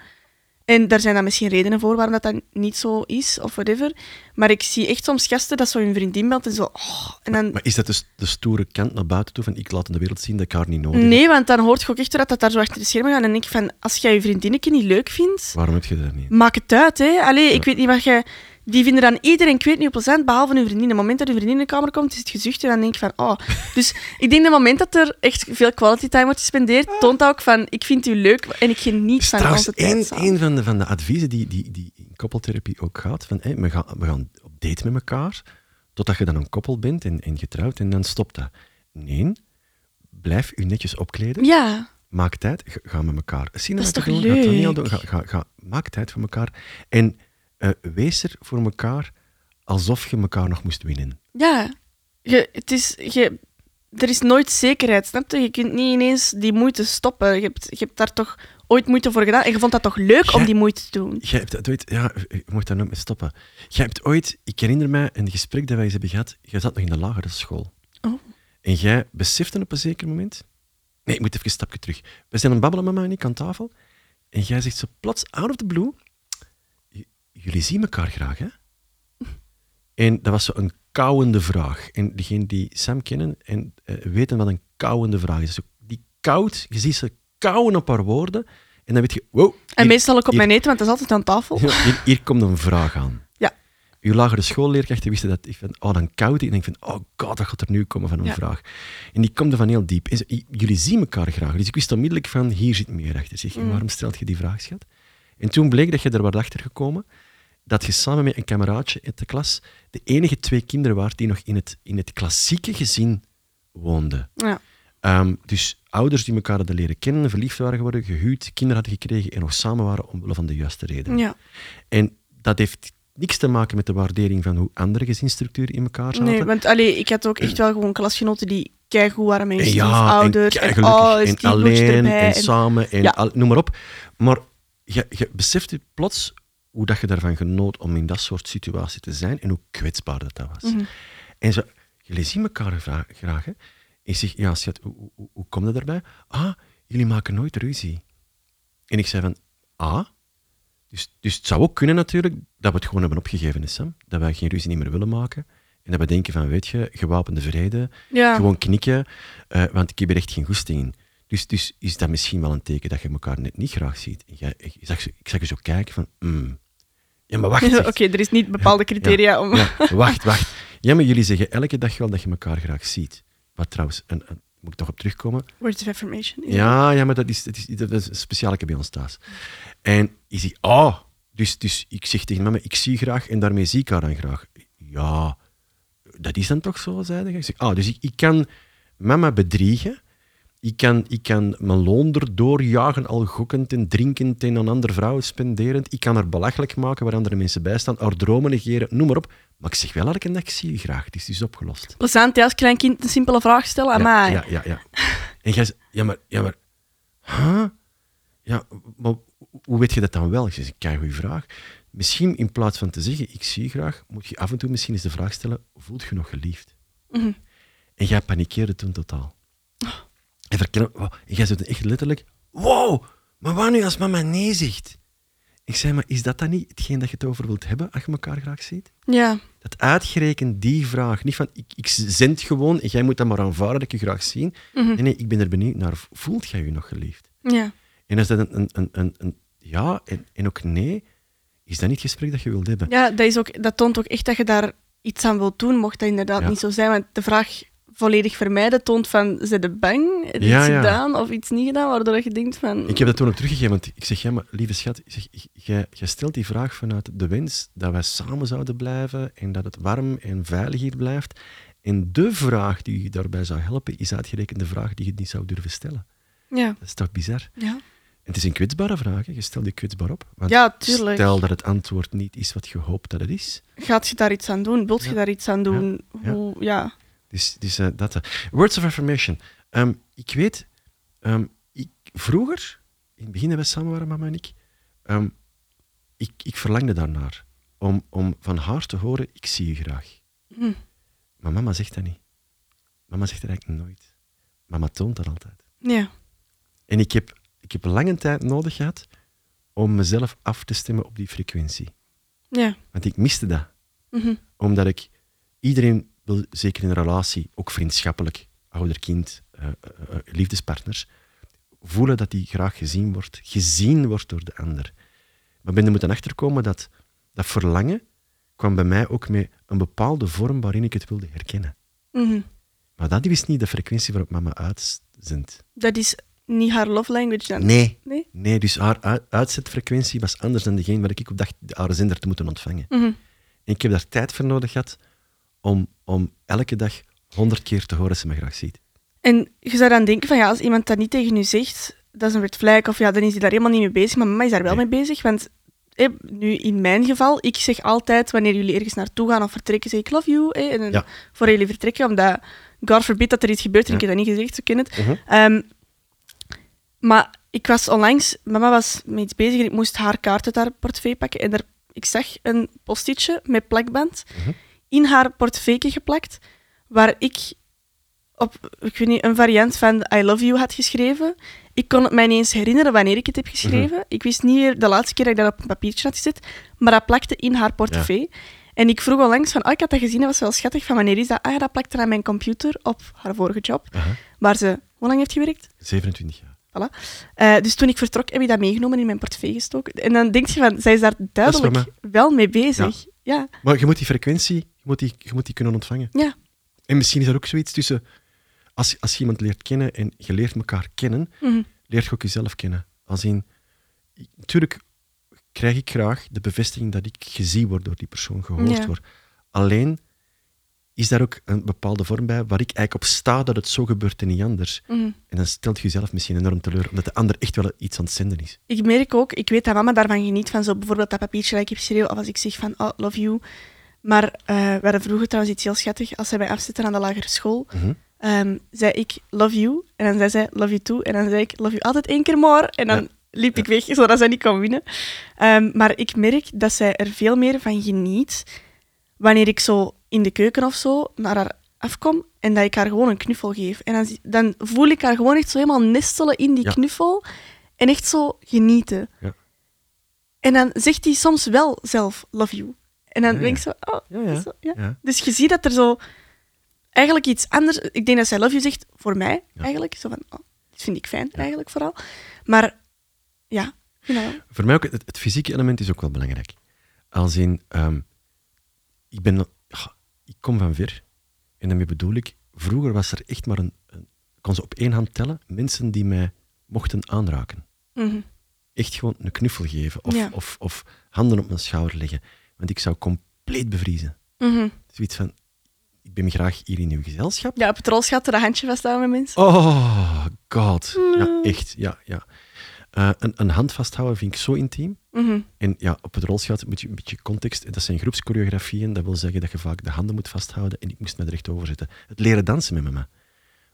En daar zijn dan misschien redenen voor waarom dat, dat niet zo is, of whatever. Maar ik zie echt soms gasten dat zo hun vriendin belt en zo... Oh, en dan, Maar is dat dus de stoere kant naar buiten toe van ik laat in de wereld zien dat ik haar niet nodig heb? nee, want dan hoort je ook echt dat dat daar zo achter de schermen gaat. En denk ik van, als jij je vriendinnetje niet leuk vindt, Waarom heb je dat niet? maak het uit. Hè. Allee, ik weet niet wat jij... Die vinden dan iedereen, ik weet niet op procent, behalve hun vriendin. Op het moment dat hun vriendin in de kamer komt, is het gezucht en dan denk ik van, oh. Dus ik denk dat het moment dat er echt veel quality time wordt gespendeerd, toont dat ook van, ik vind u leuk en ik geniet van trouwens onze tijd één van, de, van de adviezen die, die, die in koppeltherapie ook gaat. Van, hé, we, gaan, we gaan op date met elkaar, totdat je dan een koppel bent en, en getrouwd, en dan stopt dat. Nee, blijf u netjes opkleden. Ja, Maak tijd, ga, ga met elkaar. Zien Dat is toch leuk? doen, ga, ga, ga, maak tijd voor elkaar. En eh, wees er voor elkaar alsof je elkaar nog moest winnen. ja. Je, het is, je, er is nooit zekerheid, snap je? Je kunt niet ineens die moeite stoppen. Je hebt, je hebt daar toch ooit moeite voor gedaan en je vond dat toch leuk om die moeite te doen? Jij hebt dat ooit, ja, je moet daar nooit mee stoppen. Jij hebt ooit, ik herinner mij een gesprek dat wij eens hebben gehad, jij zat nog in de lagere school. Oh. En jij besefte op een zeker moment, nee, ik moet even een stapje terug. We zijn aan het babbelen, mama en ik, aan tafel. En jij zegt zo plots, out of the blue, "J- jullie zien elkaar graag, hè? En dat was zo een kauwende vraag. En degenen die Sam kennen en eh, weten wat een kauwende vraag is. Zo, die koud, je ziet ze kauwen op haar woorden. En dan weet je, wow. En meestal ook op hier- mijn eten, want dat is altijd aan tafel. hier, hier komt een vraag aan. Ja. Uw lagere schoolleerkrachten wisten dat ik van, oh, dan koud ik. En ik van, oh god, dat gaat er nu komen van een Ja. vraag. En die komt er van heel diep. En jullie zien elkaar graag. Dus ik wist onmiddellijk van, hier zit meer achter. Zeg, Mm. waarom stelt je die vraag, schat? En toen bleek dat je er wat achter gekomen dat je samen met een kameraadje uit de klas de enige twee kinderen waart die nog in het, in het klassieke gezin woonden. Ja. Ehm, dus ouders die elkaar hadden leren kennen, verliefd waren geworden, gehuwd, kinderen hadden gekregen en nog samen waren omwille van de juiste reden. ja. En dat heeft niks te maken met de waardering van hoe andere gezinsstructuren in elkaar zaten. Nee, want allee, ik had ook echt wel gewoon klasgenoten die keigoed waren met hun en stiefouder. en, En, oh, en alleen erbij. en en- samen en Ja. al- noem maar op. Maar je, je beseft je plots hoe dat je daarvan genoot om in dat soort situatie te zijn en hoe kwetsbaar dat, dat was. Mhm. En zo, jullie zien elkaar vra- graag. Hè? Ik zeg, ja, schat, hoe, hoe, komt dat daarbij? Ah, jullie maken nooit ruzie. En ik zei van, ah, dus, dus het zou ook kunnen natuurlijk dat we het gewoon hebben opgegeven, Sam. Dat wij geen ruzie niet meer willen maken. En dat we denken van, weet je, gewapende vrede, Ja. gewoon knikken, eh, want ik heb er echt geen goesting in. Dus, dus is dat misschien wel een teken dat je elkaar net niet graag ziet. En jij, ik, zag, ik zag je zo kijken van, mm, ja, maar wacht. Oké, er is niet bepaalde criteria om... ja, wacht, wacht. Ja, maar jullie zeggen elke dag wel dat je elkaar graag ziet. Wat trouwens, een- moet ik toch op terugkomen? Words of affirmation. Ja, ja maar dat is, dat is, dat is een speciale bij ons thuis. En is hij, oh, dus, dus ik zeg tegen mama, ik zie graag en daarmee zie ik haar dan graag. Ja, dat is dan toch zo, zei hij. Ik zeg, ah, dus ik, ik kan mama bedriegen. Ik kan, ik kan mijn loon erdoor jagen, al gokkend en drinkend en aan andere vrouwen spenderend. Ik kan haar belachelijk maken waar andere mensen bij staan, haar dromen negeren, noem maar op. Maar ik zeg wel elke dag, ik zie je graag. Het is dus opgelost. Plezant, ja, als klein kind een simpele vraag stellen aan mij. Ja, ja, ja. En jij zegt, ja, maar, ja, maar, huh? Ja, maar hoe weet je dat dan wel? Ik zeg, kijk, goede vraag. Misschien in plaats van te zeggen, ik zie je graag, moet je af en toe misschien eens de vraag stellen, voelt je nog geliefd? Mhm. En jij panikeerde toen totaal. En, verkennen, wow, en jij zegt echt letterlijk, wow, maar wat nu als mama nee zegt? Ik zei, maar is dat dan niet hetgeen dat je het over wilt hebben als je elkaar graag ziet? Ja. Dat uitgerekend die vraag, niet van ik, ik zend gewoon en jij moet dat maar aanvaarden dat ik je graag zie. Mhm. Nee, nee, ik ben er benieuwd naar. Voelt jij je nog geliefd? ja. En als dat een, een, een, een, een ja en, en ook nee, is dat niet het gesprek dat je wilt hebben? Ja, dat, is ook, dat toont ook echt dat je daar iets aan wilt doen, mocht dat inderdaad Ja. niet zo zijn. Want de vraag volledig vermijden toont van, ze de bang? Ja, iets ja. gedaan of iets niet gedaan, waardoor je denkt van... Ik heb dat toen ook teruggegeven, want ik zeg, ja, maar lieve schat, ik zeg, jij, jij stelt die vraag vanuit de wens dat wij samen zouden blijven en dat het warm en veilig hier blijft. En de vraag die je daarbij zou helpen, is uitgerekend de vraag die je niet zou durven stellen. Ja. Dat is toch bizar? Ja. En het is een kwetsbare vraag, hè. je stelt die kwetsbaar op. Want Ja, tuurlijk. Stel dat het antwoord niet is wat je hoopt dat het is. Gaat je daar iets aan doen? Wilt je daar iets aan doen? Ja. Hoe, ja. Dus, dus eh, dat. eh. Words of affirmation. Ehm, ik weet, ehm, ik, vroeger, in het begin dat we samen waren, mama en ik, ehm, ik, ik verlangde daarnaar. Om, om van haar te horen, ik zie je graag. Hm. Maar mama zegt dat niet. Mama zegt dat eigenlijk nooit. Mama toont dat altijd. Ja. En ik heb, ik heb lange tijd nodig gehad om mezelf af te stemmen op die frequentie. Ja. Want ik miste dat. Mhm. Omdat ik iedereen wil, zeker in een relatie, ook vriendschappelijk, ouder-kind, eh, liefdespartners, voelen dat die graag gezien wordt, gezien wordt door de ander. Maar ben er moeten achterkomen dat dat verlangen kwam bij mij ook met een bepaalde vorm waarin ik het wilde herkennen. Mhm. Maar dat is niet de frequentie waarop mama uitzendt. Dat is niet haar love language dan? Nee. Nee? Nee, dus haar uitzetfrequentie was anders dan degene waar ik op dacht haar zender te moeten ontvangen. Mhm. En ik heb daar tijd voor nodig gehad om, om elke dag honderd keer te horen dat ze me graag ziet. En je zou dan denken van ja, als iemand dat niet tegen u zegt, dat is een red flag, of ja, dan is hij daar helemaal niet mee bezig. Maar mama is daar wel Nee. mee bezig, want nu in mijn geval, ik zeg altijd wanneer jullie ergens naartoe gaan of vertrekken, zeg ik love you. en Ja. voor jullie vertrekken, omdat God forbid dat er iets gebeurt en ik heb dat niet gezegd, zo ken het. Mhm. Ehm, maar ik was onlangs, mama was met iets bezig en ik moest haar kaart uit haar portefeuille pakken. En er, ik zag een postitje met plakband Mhm. In haar portefeuille geplakt, waar ik op ik weet niet, een variant van I love you had geschreven. Ik kon het mij niet eens herinneren wanneer ik het heb geschreven. Ik wist niet meer de laatste keer dat ik dat op een papiertje had gezet, maar dat plakte in haar portefeuille. En ik vroeg al langs van, oh, ik had dat gezien, dat was wel schattig, van wanneer is dat? Ah ja, dat plakte aan mijn computer op haar vorige job, waar ze, hoe lang heeft gewerkt? 27 jaar. Voilà. Eh, dus toen ik vertrok, heb ik dat meegenomen in mijn portefeuille gestoken. En dan denk je van, zij is daar duidelijk wel mee bezig. Ja. Maar je moet die frequentie, moet die, je moet die kunnen ontvangen. Ja. En misschien is er ook zoiets tussen, als, als je iemand leert kennen en je leert elkaar kennen, Mhm. leert je ook jezelf kennen. Als in, natuurlijk krijg ik graag de bevestiging dat ik gezien word door die persoon, gehoord Ja. word. Alleen is daar ook een bepaalde vorm bij waar ik eigenlijk op sta dat het zo gebeurt en niet anders. Mhm. En dan stelt je jezelf misschien enorm teleur, omdat de ander echt wel iets aan het zenden is. Ik merk ook, ik weet dat mama daarvan geniet, van zo bijvoorbeeld dat papiertje dat ik heb geschreven, of als ik zeg van, oh, love you. Maar eh, we hadden vroeger trouwens iets heel schattig. Als zij mij afzetten aan de lagere school, ehm, zei ik love you. En dan zei zij love you too. En dan zei ik love you altijd één keer more. En dan Ja. liep ik weg, zodat zij niet kon winnen. Ehm, maar ik merk dat zij er veel meer van geniet wanneer ik zo in de keuken of zo naar haar afkom en dat ik haar gewoon een knuffel geef. En dan, dan voel ik haar gewoon echt zo helemaal nestelen in die Ja. knuffel en echt zo genieten. Ja. En dan zegt hij soms wel zelf love you. En dan denk ik zo, oh, Ja, zo, ja. Dus je ziet dat er zo eigenlijk iets anders... Ik denk dat zij love you zegt voor mij, eigenlijk. Zo van, oh, dit vind ik fijn, eigenlijk, vooral. Maar ja. Voor mij ook, het, het fysieke element is ook wel belangrijk. Als in, ehm, ik ben, ik kom van ver. En daarmee bedoel ik, vroeger was er echt maar een, een ik kon ze op één hand tellen, mensen die mij mochten aanraken. Mhm. Echt gewoon een knuffel geven of, Ja. of, of handen op mijn schouder leggen. Want ik zou compleet bevriezen. Mhm. Zoiets van, ik ben graag hier in uw gezelschap. Ja, op het rolschat er een handje vasthouden met mensen. Oh, god. Ja, Mm. echt. Ja, ja. Eh, een, een hand vasthouden vind ik zo intiem. Mhm. En ja, op het rolschat moet je een beetje context. Dat zijn groepschoreografieën. Dat wil zeggen dat je vaak de handen moet vasthouden. En ik moest me er echt over zetten. Het leren dansen met mama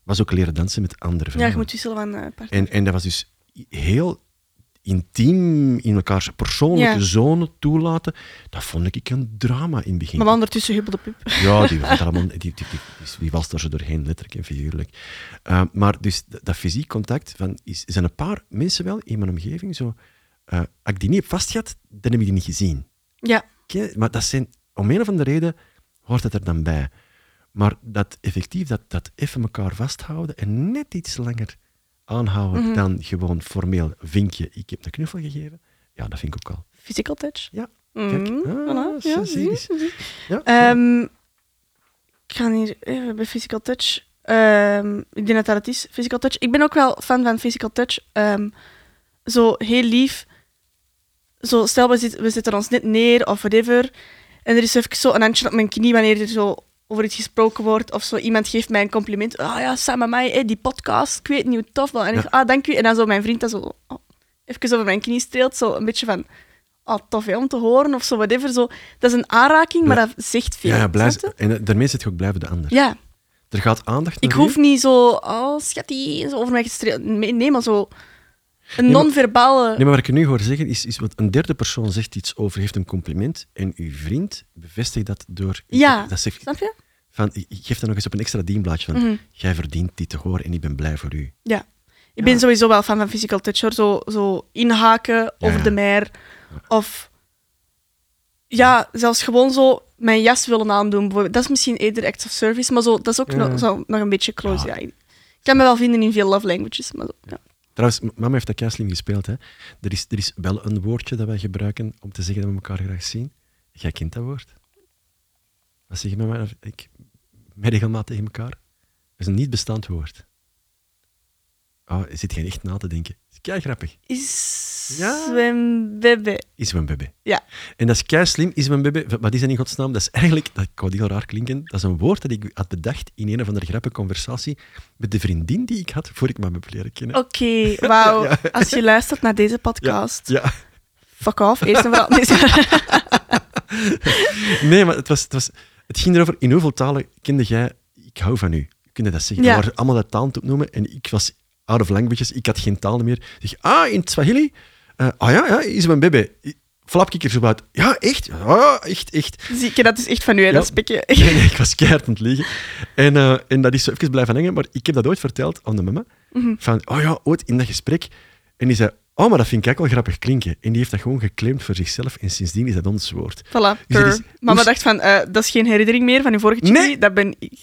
was ook leren dansen met andere Ja, vrouwen. je moet wisselen van eh partner. en, en dat was dus heel intiem in elkaars persoonlijke Ja. zone toelaten. Dat vond ik een drama in het begin. Maar ondertussen hubbel de pup. Ja, die, allemaal, die, die, die, was er zo doorheen, letterlijk en figuurlijk. Uh, maar dus dat, dat fysiek contact, van, is, zijn een paar mensen wel in mijn omgeving zo... Uh, als ik die niet heb vastgehad, dan heb ik die niet gezien. Ja. Maar dat zijn, om een of andere reden hoort het er dan bij. Maar dat effectief, dat, dat even elkaar vasthouden en net iets langer aanhouden Mhm. dan gewoon formeel vinkje, ik heb een knuffel gegeven, ja, dat vind ik ook al. Physical touch. Ja, Mhm. kijk. Ah, zie zie. Ja, Ehm, ik ga hier even bij physical touch. Ehm, ik denk dat dat het is, physical touch. Ik ben ook wel fan van physical touch. Ehm, zo heel lief. Zo, stel, we, zit, we zitten ons net neer of whatever. En er is even zo een handje op mijn knie wanneer er zo over iets gesproken wordt. Of zo iemand geeft mij een compliment. Ah ja, samen met mij, die podcast. Ik weet niet hoe tof dat. En ik Ja. ah, dank u. En dan zo mijn vriend dat zo oh, even over mijn knie streelt. Zo een beetje van, ah, tof hè, om te horen of zo, whatever. Zo. Dat is een aanraking, maar dat zegt veel. ja, ja blij, snap je? en eh, daarmee zit je ook blij voor de ander. Ja, Er gaat aandacht ik naar hoef u. niet zo, oh schattie, zo over mij gestreeld. Nee, maar zo een non-verbale... Nee, maar wat ik nu hoor zeggen is, is wat een derde persoon zegt iets over, heeft een compliment en uw vriend bevestigt dat door... Ja, Dat zegt, Snap je? van, geef dan nog eens op een extra dienblaadje van, Mhm. jij verdient dit te horen en ik ben blij voor u. Ja. Ik Ja. ben sowieso wel fan van physical touch, hoor. Zo, zo inhaken over ja. de mer. Of... Ja, zelfs gewoon zo mijn jas willen aandoen. Dat is misschien eerder acts of service, maar zo, dat is ook nog, zo, nog een beetje close. Ja. Ja. Ik kan me wel vinden in veel love languages, maar zo, ja. Trouwens, mama heeft dat kei slim gespeeld. Hè. Er, is, er is wel een woordje dat wij gebruiken om te zeggen dat we elkaar graag zien. Jij kent dat woord. Wat zeg je met mij? Ik, tegen elkaar. Dat is een niet bestaand woord. Oh, zit je echt na te denken. Kei grappig. Is Ja. zwembebe. Is mijn bebe. Ja. En dat is kei slim. Is mijn bebe. Wat is dat in godsnaam? Dat is eigenlijk, dat kan heel raar klinken, dat is een woord dat ik had bedacht in een of andere grappige conversatie met de vriendin die ik had voor ik mijn bebe leerde kennen. Oké, wauw. Ja. Als je luistert naar deze podcast, Ja. fuck off. Eerst en vooral. Nee, maar het, was, het, was, het ging erover, in hoeveel talen kende jij ik hou van u? Kun je dat zeggen? Ja. Waren allemaal dat talen te opnoemen en ik was out of languages, ik had geen talen meer. Ik zeg, ah, in het Swahili? Eh, ah ja, ja, is mijn bebe. Flap ik er zo uit. Ja, echt? Ja, echt, echt. Zie ik, dat is echt van u, hè, Ja. dat spekje. Nee, nee, ik was keihard aan het liegen. En, eh, en dat is zo even blijven hangen, maar ik heb dat ooit verteld aan de mama. Mhm. Van, oh ja, ooit in dat gesprek. En die zei, oh, maar dat vind ik eigenlijk wel grappig klinken. En die heeft dat gewoon geclaimd voor zichzelf en sindsdien is dat ons woord. Voilà, Dus is- Mama dacht van, eh, dat is geen herinnering meer van uw vorige chippy, Nee. dat ben ik.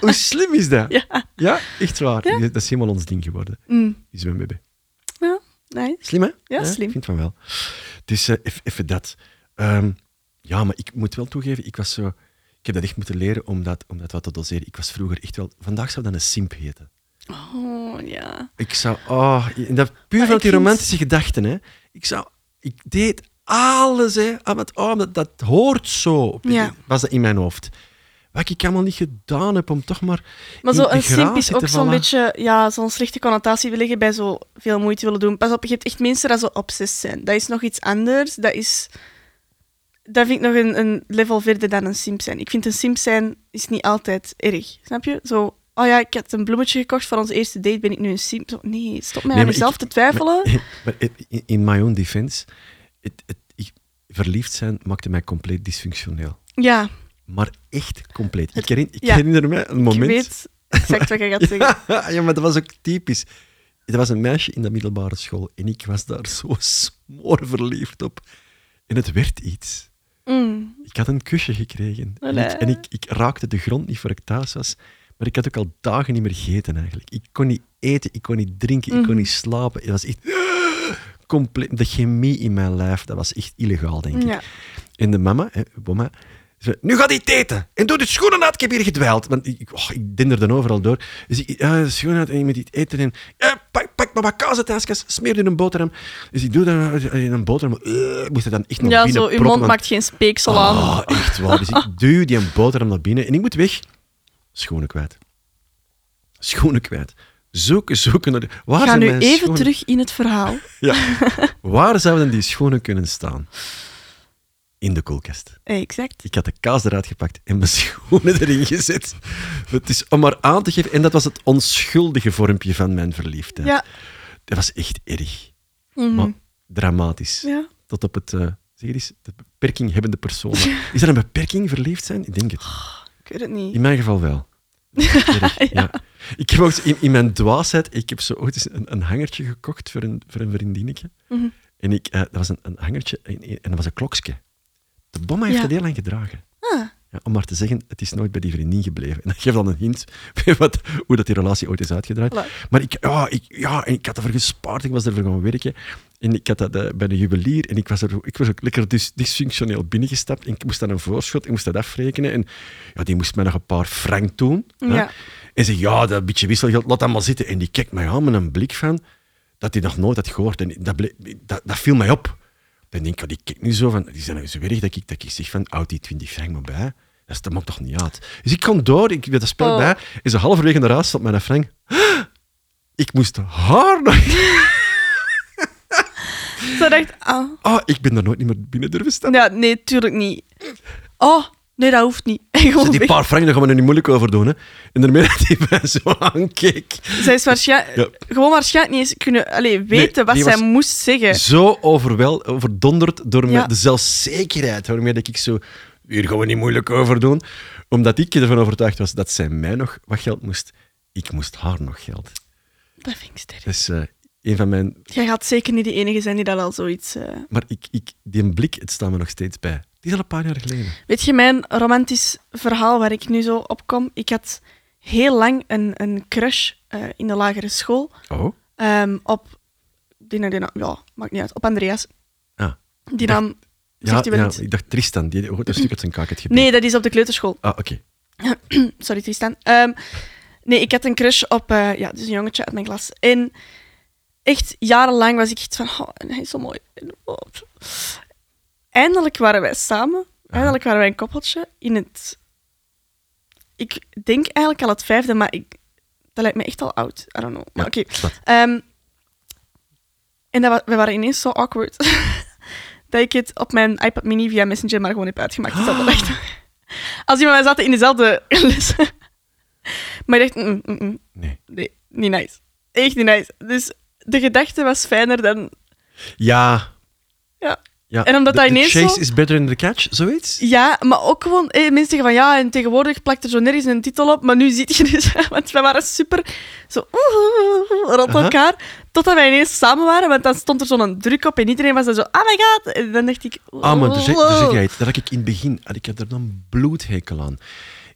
Hoe slim is dat? Ja. Ja, echt waar. Ja. Dat is helemaal ons ding geworden. Mm. Die zwemmen baby. Nice. Slim, hè? Ja, slim. Ik vind van wel. Dus eh, eff- even dat. Ehm, ja, maar ik moet wel toegeven, ik was zo... Ik heb dat echt moeten leren om dat, om dat wat te doseren. Ik was vroeger echt wel... Vandaag zou dat een simp heten. Oh, ja. Ik zou... Oh, dat puur ik die vind- romantische gedachten, hè. Ik zou... Ik deed alles, hè. Ah, want, oh, dat, dat hoort zo. Ja. Was dat in mijn hoofd. Wat ik allemaal niet gedaan heb om toch maar... Maar zo een simp is ook zo'n beetje, ja, zo'n slechte connotatie wil liggen bij zo veel moeite willen doen. Pas op, je hebt echt mensen die zo obsessief zijn. Dat is nog iets anders. Dat is... Dat vind ik nog een, een level verder dan een simp zijn. Ik vind een simp zijn is niet altijd erg. Snap je? Zo, oh ja, ik had een bloemetje gekocht voor onze eerste date, ben ik nu een simp? Zo, nee, stop mij Nee, aan ik- te twijfelen. Maar, maar in- in my own defense, het, het, verliefd zijn maakte mij compleet dysfunctioneel. Ja, Maar echt compleet. Ik, ik ja. herinner me een ik moment... weet exact wat je gaat zeggen. Ja, maar dat was ook typisch. Er was een meisje in de middelbare school en ik was daar zo smoorverliefd op. En het werd iets. Mm. Ik had een kusje gekregen. En, ik, en ik, ik raakte de grond niet voor ik thuis was. Maar ik had ook al dagen niet meer gegeten eigenlijk. Ik kon niet eten, ik kon niet drinken, ik kon Mhm. niet slapen. Het was echt compleet... De chemie in mijn lijf, dat was echt illegaal, denk ik. Ja. En de mama, hè, mama nu gaat hij eten. En doe de schoenen uit, ik heb hier gedwijld. Want ik, oh, ik denderde overal door. Dus ik, ja, de schoenen uit en je moet iets eten. En, ja, pak, pak maar wat smeer er een boterham. Dus ik doe dat in een boterham. Uh, ik moest er dan echt nog ja, binnen zo, uw mond want- maakt geen speeksel aan. Ah, echt waar. Dus ik duw die een boterham naar binnen en ik moet weg. Schoenen kwijt. Schoenen kwijt. Zoeken, zoeken. Naar de... Waar Ga nu even schoenen? terug in het verhaal. Ja. Waar zouden die schoenen kunnen staan? In de koelkast. Exact. Ik had de kaas eruit gepakt en mijn schoenen erin gezet. Het is om maar aan te geven. En dat was het onschuldige vormpje van mijn verliefdheid. Ja. Dat was echt erg. Mhm. Maar dramatisch. ja. Tot op het, eh zeg eens, de beperking hebbende personen. Is dat een beperking, verliefd zijn? Ik denk het. Ik weet het niet. In mijn geval wel. Erg, ja. Ik heb ook in, in mijn dwaasheid, ik heb zo ooit eens een, een hangertje gekocht voor een, voor een vriendinnetje. Mhm. En ik, eh, dat was een, een hangertje en, en dat was een klokje. De bomma heeft Ja. het heel lang gedragen. Ah, Ja, om maar te zeggen, het is nooit bij die vriendin gebleven. En dat geeft dan een hint wat, hoe dat die relatie ooit is uitgedraaid. Voilà. Maar ik, ja, ik, ja, en ik had ervoor gespaard, ik was ervoor gaan werken. En ik had dat eh, bij de juwelier en ik was, er, ik was ook lekker dysfunctioneel binnengestapt. En ik moest dan een voorschot, ik moest dat afrekenen. En ja, die moest mij nog een paar frank doen. Ja. En zei, ja, dat beetje wisselgeld, laat dat maar zitten. En die kijkt mij aan met een blik van, dat hij nog nooit had gehoord. En dat, dat viel mij op. Dan denk ik, die kijkt nu zo van, die zijn nou zo erg dat ik, dat ik zeg van, houd die 20 frank maar bij. Dat, dat maakt toch niet uit. Dus ik kom door, ik dat spel Oh. bij. En zo halverwege naar huis stond mijn frank. Ik moest haar nog... Zo dacht ah. Ah, ik ben daar nooit niet meer binnen durven staan. Ja, nee, tuurlijk niet. Oh, nee, dat hoeft niet. Gewoon Dus die weg. paar frank, daar gaan we er niet moeilijk over doen. Hè. En daarmee dat mij zo aankeek. Zij is waarschijnlijk, Ja. gewoon waarschijnlijk niet eens kunnen weten wat die zij moest zeggen. Zo overwel, overdonderd door Ja. de zelfzekerheid waarmee dat ik zo... Hier gaan we niet moeilijk over doen. Omdat ik ervan overtuigd was dat zij mij nog wat geld moest. Ik moest haar nog geld. Dat vind ik sterk. Is eh, een van mijn... Jij gaat zeker niet de enige zijn die dat al zoiets... eh, Maar ik, ik, die blik, het staat me nog steeds bij. Die is al een paar jaar geleden. Weet je, mijn romantisch verhaal waar ik nu zo op kom? Ik had heel lang een, een crush eh, in de lagere school Oh? ehm, op... Die, ja, maakt niet uit. Op Andreas. Ah. Die dacht- naam... Ja, ik dacht Tristan, die ooit een stuk uit zijn kaak gebeten. Nee, dat is op de kleuterschool. Ah, oké. Sorry, Tristan. Ehm, nee, ik had een crush op eh, ja, dus een jongetje uit mijn klas. En echt jarenlang was ik echt van, oh, hij is zo mooi. Eindelijk waren wij samen. Eindelijk waren wij een koppeltje in het... Ik denk eigenlijk al het vijfde, maar ik, dat lijkt me echt al oud. I don't know. Maar oké. Ehm, en dat, we waren ineens zo awkward dat ik het op mijn iPad mini via Messenger maar gewoon heb uitgemaakt. Dus dat dacht, als iemand mij zaten in dezelfde les. maar ik dacht, mm, mm, mm, Nee. nee, niet nice. Echt niet nice. Dus de gedachte was fijner dan... Ja. Ja. Ja. En omdat the ineens chase zo- is better than the catch, zoiets? Ja, maar ook gewoon... Eh, mensen zeggen van ja, en tegenwoordig plakt er zo nergens een titel op. Maar nu zie je dus... Want wij waren super zo rond elkaar. Totdat wij ineens samen waren. Want dan stond er zo'n druk op en iedereen was dan zo... Oh my god! En dan dacht ik... Ah, maar daar zeg, daar jij het. Dat had ik in het begin... had Ik heb er dan bloedhekel aan.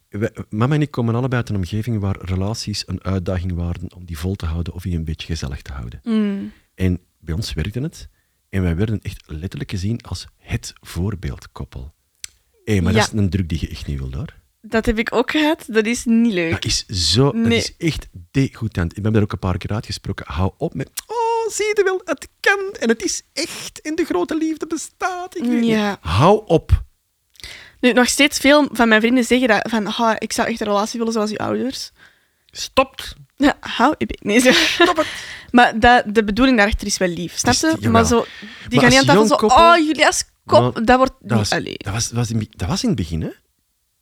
Wij- mama en ik komen allebei uit een omgeving waar relaties een uitdaging waren om die vol te houden of die een beetje gezellig te houden. Mm. En bij ons werkte het. En wij werden echt letterlijk gezien als het voorbeeldkoppel. Hé, maar Ja. dat is een druk die je echt niet wil, hoor. Dat heb ik ook gehad. Dat is niet leuk. Dat is zo... Dat Nee. is echt degoutant. Ik ben daar ook een paar keer uitgesproken. Hou op met... Oh, zie je wel, het kan. En het is echt. En de grote liefde bestaat. Ik weet niet. Ja. Hou op. Nu, nog steeds veel van mijn vrienden zeggen dat van, "Ah, ik zou echt een relatie willen zoals uw ouders. Stopt. Ja, hou bek. Nee, zo. Stop het. Maar dat, de bedoeling daarachter is wel lief, snap je? jawel. maar zo, die gaan niet aan tafel zo, koppel- oh, jullie als kop, dat wordt Dat niet... was, dat, was, was in, dat was in het begin, hè?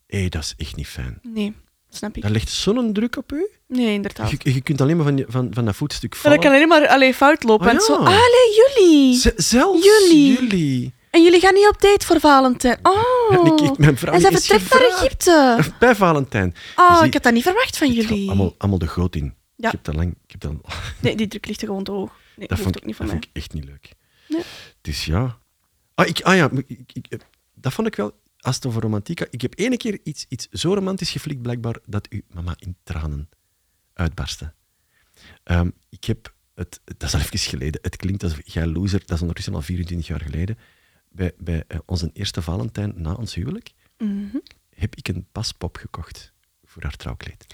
Hé, dat is echt niet fijn. Nee, snap ik. Dat legt zo'n druk op u. Nee, inderdaad. Je, je kunt alleen maar van, van, van dat voetstuk Maar vallen. dat kan alleen maar allee, fout lopen. Oh, en zo, ja. allee, jullie. Z- zelfs Jullie. jullie. En jullie gaan niet op date voor Valentijn. Oh. Ja, ik- mijn vrouw en is vertrekt naar. Egypte. Bij Valentijn. Oh, zie- ik had dat niet verwacht van jullie. Allemaal, allemaal de goot in. Ja. Ik heb dat lang... Ik heb dat, Nee, die druk ligt er gewoon te hoog. Nee, dat dat vond, ook niet dat van mij. vond ik echt niet leuk. Nee. Dus ja... Ah, ik, ah ja, ik, ik, ik- dat vond ik wel, als het over romantiek gaat. Ik heb ene keer iets, iets zo romantisch geflikt, blijkbaar, dat uw mama in tranen uitbarstte. Ehm, ik heb het, dat is al even geleden, het klinkt alsof jij loser, dat is ondertussen al 24 jaar geleden. Bij, bij eh, onze eerste Valentijn na ons huwelijk Mhm. heb ik een paspop gekocht voor haar trouwkleed.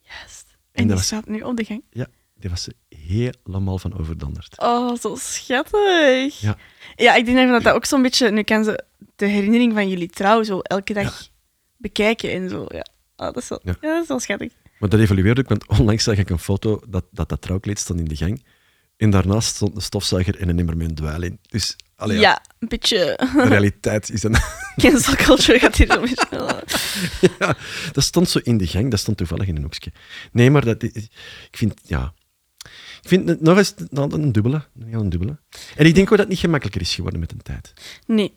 Juist. En, die was- staat nu op de gang. Ja, daar was ze helemaal van overdonderd. Oh, zo schattig. Ja. Ja, ik denk dat dat ook zo'n beetje... Nu kan ze de herinnering van jullie trouw zo elke dag bekijken en zo. Ja, oh, dat, is wel, ja. Ja. dat is wel schattig. Maar dat evolueerde ook, want onlangs zag ik een foto dat dat, dat trouwkleed stond in de gang. En daarnaast stond een stofzuiger en een met een dweil in. Dus, allee, ja. ja, een beetje de realiteit is een... cancel culture gaat hier zo beetje... ja, dat stond zo in de gang, dat stond toevallig in een hoekje. Nee, maar dat, ik vind, ja... Ik vind het nog eens nou, een dubbele, een dubbele. En ik denk ook dat het niet gemakkelijker is geworden met de tijd. Nee,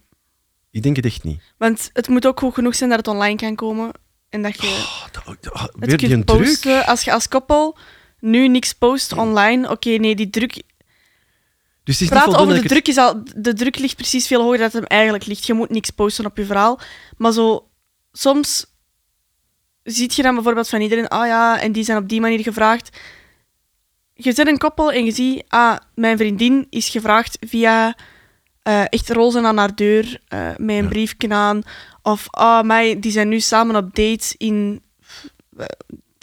Ik denk het echt niet. want het moet ook goed genoeg zijn dat het online kan komen. En dat je Oh, dat- oh, het weer kunt posten. Als je als koppel nu niks post online, oké, nee, die druk... Dus het is Praten over de druk is al... De druk ligt precies veel hoger dan het hem eigenlijk ligt. Je moet niks posten op je verhaal. Maar zo... Soms ziet je dan bijvoorbeeld van iedereen... Ah ja, en die zijn op die manier gevraagd. Je zet een koppel en je ziet... Ah, mijn vriendin is gevraagd via... eh, echt rozen aan haar deur, eh, met een Ja. briefje aan. Of, ah, mij, die zijn nu samen op dates in eh,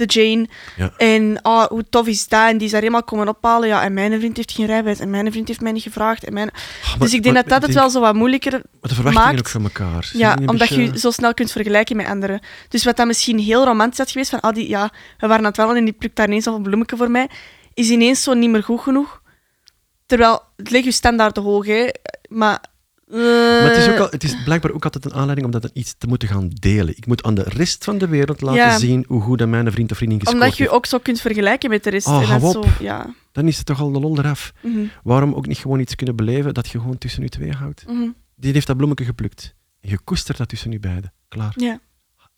de Jane. Ja. En ah, hoe tof is dat? En die is daar helemaal komen ophalen. Ja, en mijn vriend heeft geen rijbewijs. En mijn vriend heeft mij niet gevraagd. En mijn... Ah, maar- dus ik denk maar dat dat het wel zo wat moeilijker Maar de verwachtingen maakt. ook van elkaar. Zijn Ja, omdat je beetje- je zo snel kunt vergelijken met anderen. Dus wat dat misschien heel romantisch had geweest, van ah, die, ja, we waren aan het wel en die plukt daar ineens al een bloemetje voor mij, is ineens zo niet meer goed genoeg. Terwijl, het ligt je standaard te hoog, hè. Maar... eh, Maar het is, ook al, het is blijkbaar ook altijd een aanleiding om dat iets te moeten gaan delen. Ik moet aan de rest van de wereld laten Ja. zien hoe goed dat mijn vriend of vriendin gescoord omdat je heeft. ook zo kunt vergelijken met de rest. Oh, en dat. Zo, ja. Dan is het toch al de lol eraf. Mhm, Waarom ook niet gewoon iets kunnen beleven dat je gewoon tussen u twee houdt? mhm. Die heeft dat bloemetje geplukt. En je koestert dat tussen u beiden. Klaar. Ja.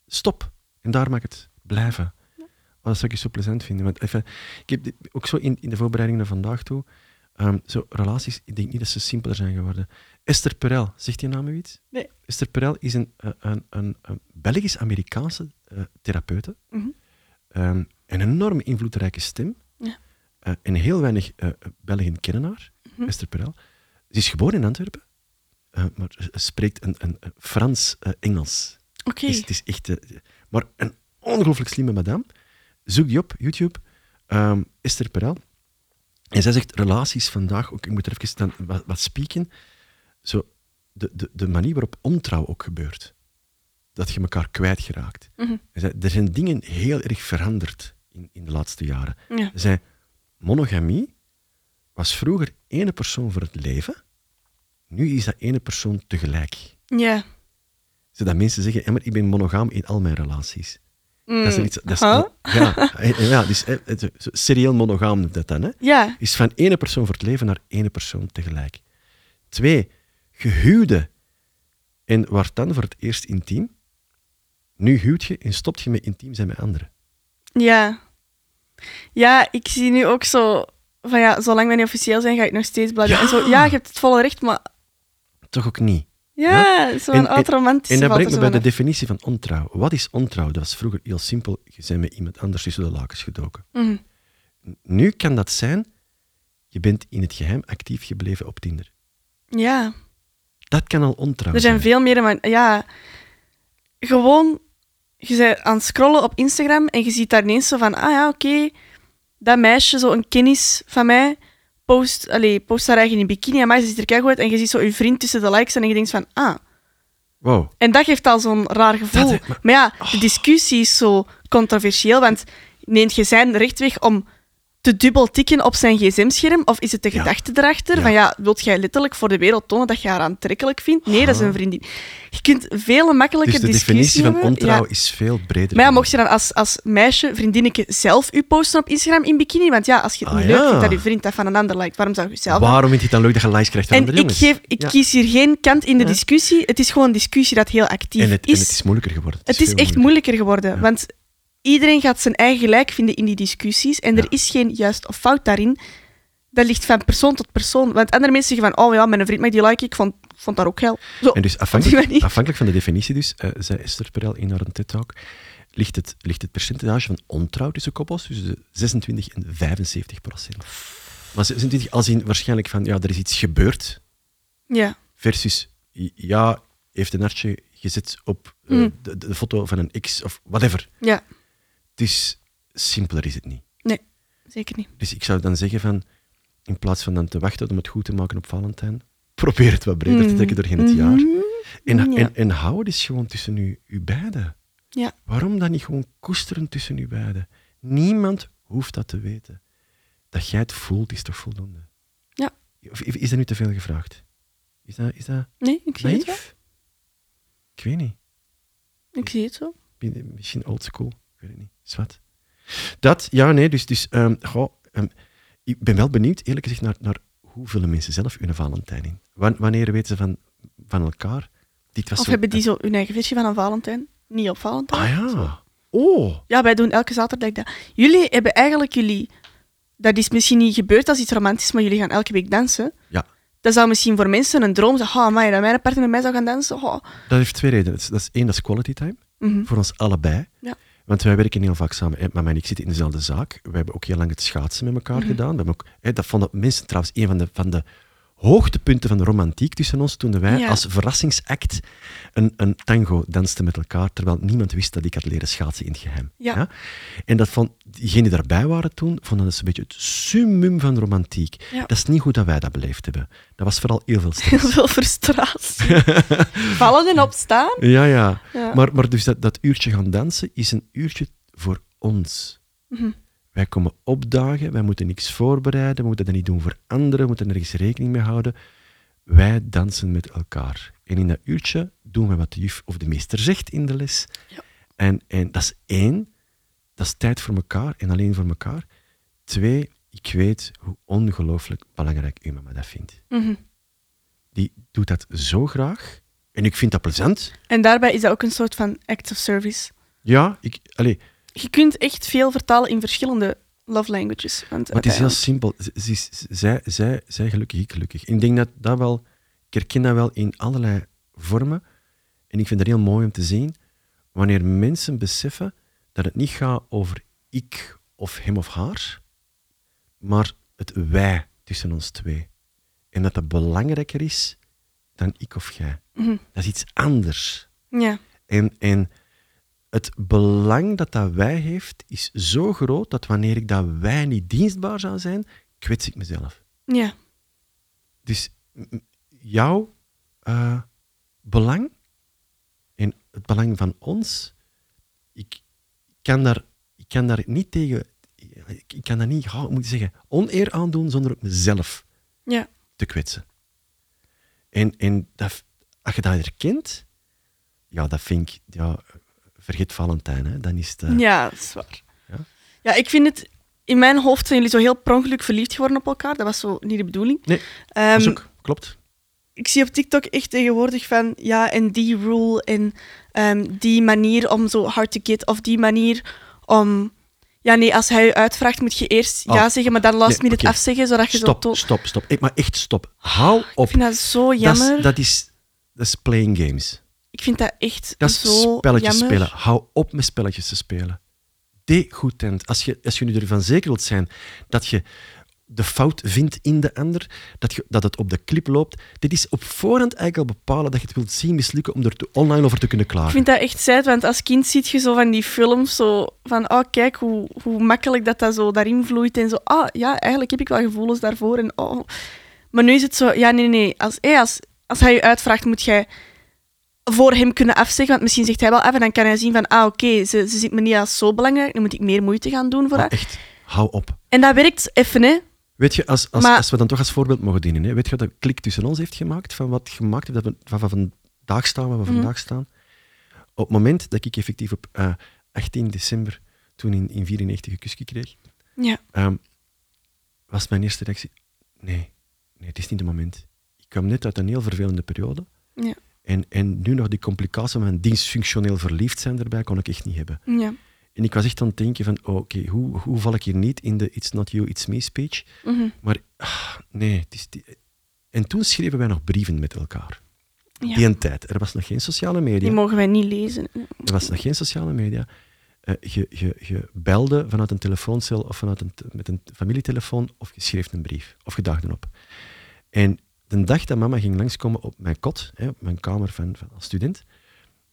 Stop. En daar mag het blijven. Oh, dat zou ik zo plezant vinden. Want even, ik heb dit ook zo in, in de voorbereiding naar vandaag toe. ehm, zo relaties, ik denk niet dat ze simpeler zijn geworden. Esther Perel, zegt die naam u iets? Nee. Esther Perel is een, eh, een, een, een Belgisch-Amerikaanse eh, therapeute. Mhm. Ehm, een enorm invloedrijke stem. Ja. Eh, en heel weinig eh, Belgen kennen haar, Mhm. Esther Perel. Ze is geboren in Antwerpen, maar ze spreekt een, een, een Frans-Engels. Oké. Is, het is echt... maar een ongelooflijk slimme madame. Zoek die op, YouTube. Ehm, Esther Perel. En zij zegt, relaties vandaag, ook, ik moet er even dan wat, wat spieken, zo, de, de, de manier waarop ontrouw ook gebeurt. Dat je elkaar kwijtgeraakt. Mhm. Zij zei, er zijn dingen heel erg veranderd in, in de laatste jaren. Ja. Monogamie was vroeger ene persoon voor het leven. Nu is dat ene persoon tegelijk. Ja. Zodat mensen zeggen, "Ja, maar ik ben monogaam in al mijn relaties. Mm. Dat is iets, dat is, Huh? ja, dus, eh, serieel monogaam noemt dat dan. Hè? Ja. Is van ene persoon voor het leven naar ene persoon tegelijk. Twee, gehuwde en wordt dan voor het eerst intiem. Nu huwt je en stopt je met intiem zijn met anderen. Ja. Ja, ik zie nu ook zo van ja, zolang wij niet officieel zijn, ga ik nog steeds blijven. Ja. En zo, ja, je hebt het volle recht, maar Toch ook niet. ja, zo'n oud romantische En dat brengt me bij de definitie van ontrouw. Wat is ontrouw? Dat was vroeger heel simpel. Je bent met iemand anders tussen de lakens gedoken. Mhm. Nu kan dat zijn, je bent in het geheim actief gebleven op Tinder. Ja, Dat kan al ontrouw er zijn veel meer, maar ja, gewoon, je bent aan het scrollen op Instagram en je ziet daar ineens zo van, ah ja, oké, dat meisje, zo een kennis van mij, post, allez, post haar eigen in bikini en mij ze ziet er keigoed uit en je ziet zo je vriend tussen de likes en je denkt van, ah, Wow. En dat geeft al zo'n raar gevoel. Dat, maar- maar... ja, de discussie is zo controversieel, want neemt je zijn recht weg om te dubbel tikken op zijn gsm-scherm? Of is het de Ja. gedachte erachter Ja. van ja, wilt jij letterlijk voor de wereld tonen dat je haar aantrekkelijk vindt? Nee, dat is een vriendin. Je kunt veel makkelijker Dus de definitie van ontrouw Ja. is veel breder. Maar ja, geworden. mocht je dan als, als meisje, vriendinnetje, zelf u posten op Instagram in bikini? Want ja, als je het Ah, niet leuk vindt dat je vriend dat van een ander liked, waarom zou je zelf Waarom vind je het dan leuk dat je likes krijgt van en andere ik, jongens? geef, ik kies hier geen kant in de discussie. Het is gewoon een discussie dat heel actief en, het, is. en het is moeilijker geworden. Het is echt moeilijker geworden, Ja. want iedereen gaat zijn eigen gelijk vinden in die discussies en er is geen juist of fout daarin. Dat ligt van persoon tot persoon. Want andere mensen zeggen van, oh ja, mijn vriend mag die like, ik vond, vond dat ook geil. Zo, En dus afhankelijk, van de definitie, dus, eh, zei Esther Perel in haar TED-talk, ligt het, ligt het percentage van ontrouw tussen koppels tussen de 26 en 75 procent. Maar 26 als in waarschijnlijk van, ja, er is iets gebeurd, Ja, versus, ja, heeft een artje gezet op eh, Mm. de, de foto van een ex of whatever. ja, Dus simpeler is het niet. nee, zeker niet. Dus ik zou dan zeggen van, in plaats van dan te wachten om het goed te maken op Valentijn, probeer het wat breder te trekken doorheen het jaar. Mhm. En, Ja. en, en hou het eens gewoon tussen u, u beiden. Ja. Waarom dan niet gewoon koesteren tussen u beiden? Niemand hoeft dat te weten. Dat jij het voelt, is toch voldoende? Ja. Of is dat nu te veel gevraagd? Is dat, is dat Nee, ik zie het wel. Ik weet niet. Ik zie het zo. Misschien old school. Ik weet het niet. Zwat. Dat, ja, nee, dus, dus ehm, goh, ehm, ik ben wel benieuwd, eerlijk gezegd, naar, naar hoe vullen mensen zelf hun Valentijn in? Wan- wanneer weten ze van, van elkaar? Dit was Of zo- hebben die zo hun eigen versie van een Valentijn? Niet op Valentijn? Ah ja. Oh. Ja, wij doen elke zaterdag dat. Jullie hebben eigenlijk jullie... Dat is misschien niet gebeurd als iets romantisch, maar jullie gaan elke week dansen. Ja. Dat zou misschien voor mensen een droom zijn. Oh, amai, dat mijn partner met mij zou gaan dansen. Oh. Dat heeft twee redenen. Dat is, dat is één, dat is quality time. Mhm. Voor ons allebei. Ja. Want wij werken heel vaak samen. En Mama en ik zitten in dezelfde zaak. We hebben ook heel lang het schaatsen met elkaar Mhm. gedaan. We hebben ook, hè, dat vonden mensen trouwens een van de, van de hoogtepunten van de romantiek tussen ons. Toen wij Ja. als verrassingsact een, een tango dansten met elkaar. Terwijl niemand wist dat ik had leren schaatsen in het geheim. Ja. En dat vond, diegenen die daarbij waren toen, vonden dat een beetje het summum van romantiek. Ja. Dat is niet hoe dat wij dat beleefd hebben. Dat was vooral heel veel stress. Heel veel frustratie. Vallen en opstaan. Ja, ja. Ja. Maar, maar dus dat, dat uurtje gaan dansen is een uurtje voor ons. Mhm. Wij komen opdagen, wij moeten niks voorbereiden, we moeten dat niet doen voor anderen, we moeten nergens rekening mee houden. Wij dansen met elkaar. En in dat uurtje doen we wat de juf of de meester zegt in de les. Ja. En, en dat is één, dat is tijd voor elkaar en alleen voor elkaar. Twee, ik weet hoe ongelooflijk belangrijk uw mama dat vindt. Mhm. Die doet dat zo graag. En ik vind dat plezant. En daarbij is dat ook een soort van act of service. Ja, ik, allee, Je kunt echt veel vertalen in verschillende love languages. Want Maar het is heel simpel. Z- zij, zij, zij gelukkig, ik gelukkig. Ik denk dat dat wel... Ik herken dat wel in allerlei vormen. En ik vind het heel mooi om te zien wanneer mensen beseffen dat het niet gaat over ik of hem of haar, maar het wij tussen ons twee. En dat dat belangrijker is dan ik of jij. Mhm. Dat is iets anders. Ja. En, en het belang dat dat wij heeft, is zo groot dat wanneer ik dat wij niet dienstbaar zou zijn, kwets ik mezelf. Ja. Dus jouw eh, belang en het belang van ons, ik kan daar, ik kan daar niet tegen, ik kan daar niet, hoe moet ik zeggen, oneer aandoen zonder ook mezelf Ja. te kwetsen. En, en dat, als je dat herkent, ja, dat vind ik, ja, vergeet Valentijn, hè, dan is het... eh, Ja, dat is waar. Ja? Ja, ik vind het... In mijn hoofd zijn jullie zo heel per ongeluk verliefd geworden op elkaar. Dat was zo niet de bedoeling. Nee, Ehm, dat is ook, klopt. ik zie op TikTok echt tegenwoordig van... Ja, en die rule en ehm, die manier om zo hard to get. Of die manier om... Ja, nee, als hij je uitvraagt, moet je eerst Oh. ja zeggen, maar dan last Nee, minute oké. afzeggen, zodat je zo... Stop, to- stop, stop. Ik, maar echt stop. Hou op. Ik vind dat zo Dat is, jammer. dat, is, dat is playing games. Ik vind dat echt Dat is zo spelletjes jammer. spelen. Hou op met spelletjes te spelen. Degoedend. Als je, als je nu ervan zeker wilt zijn dat je de fout vindt in de ander, dat, je, dat het op de clip loopt, dit is op voorhand eigenlijk al bepalen dat je het wilt zien mislukken om er te- online over te kunnen Ik klagen. vind dat echt sad, want als kind ziet je zo van die films zo van, oh kijk hoe, hoe makkelijk dat, dat zo daarin vloeit en zo, ah ja, eigenlijk heb ik wel gevoelens daarvoor en oh. Maar nu is het zo, ja nee nee, als, hey, als, als hij je uitvraagt moet jij voor hem kunnen afzeggen, want misschien zegt hij wel af en dan kan hij zien van, ah oké, ze, ze ziet me niet als zo belangrijk, dan moet ik meer moeite gaan doen voor Maar haar. echt, hou op. En dat werkt even, hè. Weet je, als, als, Maar- als we dan toch als voorbeeld mogen dienen, hè, weet je wat de klik tussen ons heeft gemaakt van wat gemaakt heeft, dat we van, van vandaag staan waar we Mhm. vandaag staan? Op het moment dat ik effectief op eh, 18 december, toen in, in 94 een kusje kreeg, Ja. ehm, was mijn eerste reactie, nee, nee, het is niet het moment. Ik kwam net uit een heel vervelende periode. Ja. En, en nu nog die complicatie van mijn dienstfunctioneel verliefd zijn erbij, kon ik echt niet hebben. Ja. En ik was echt aan het denken van, oh, oké, hoe, hoe val ik hier niet in de it's not you, it's me speech? Mhm. Maar ah, nee, het is die- en toen schreven wij nog brieven met elkaar. Ja. Die een tijd. Er was nog geen sociale media. Die mogen wij niet lezen. Er was nog geen sociale media. Eh, je, je, je belde vanuit een telefooncel of vanuit een, met een familietelefoon of je schreef een brief of je daagde op. En de dag dat mama ging langskomen op mijn kot, hè, op mijn kamer van, van als student,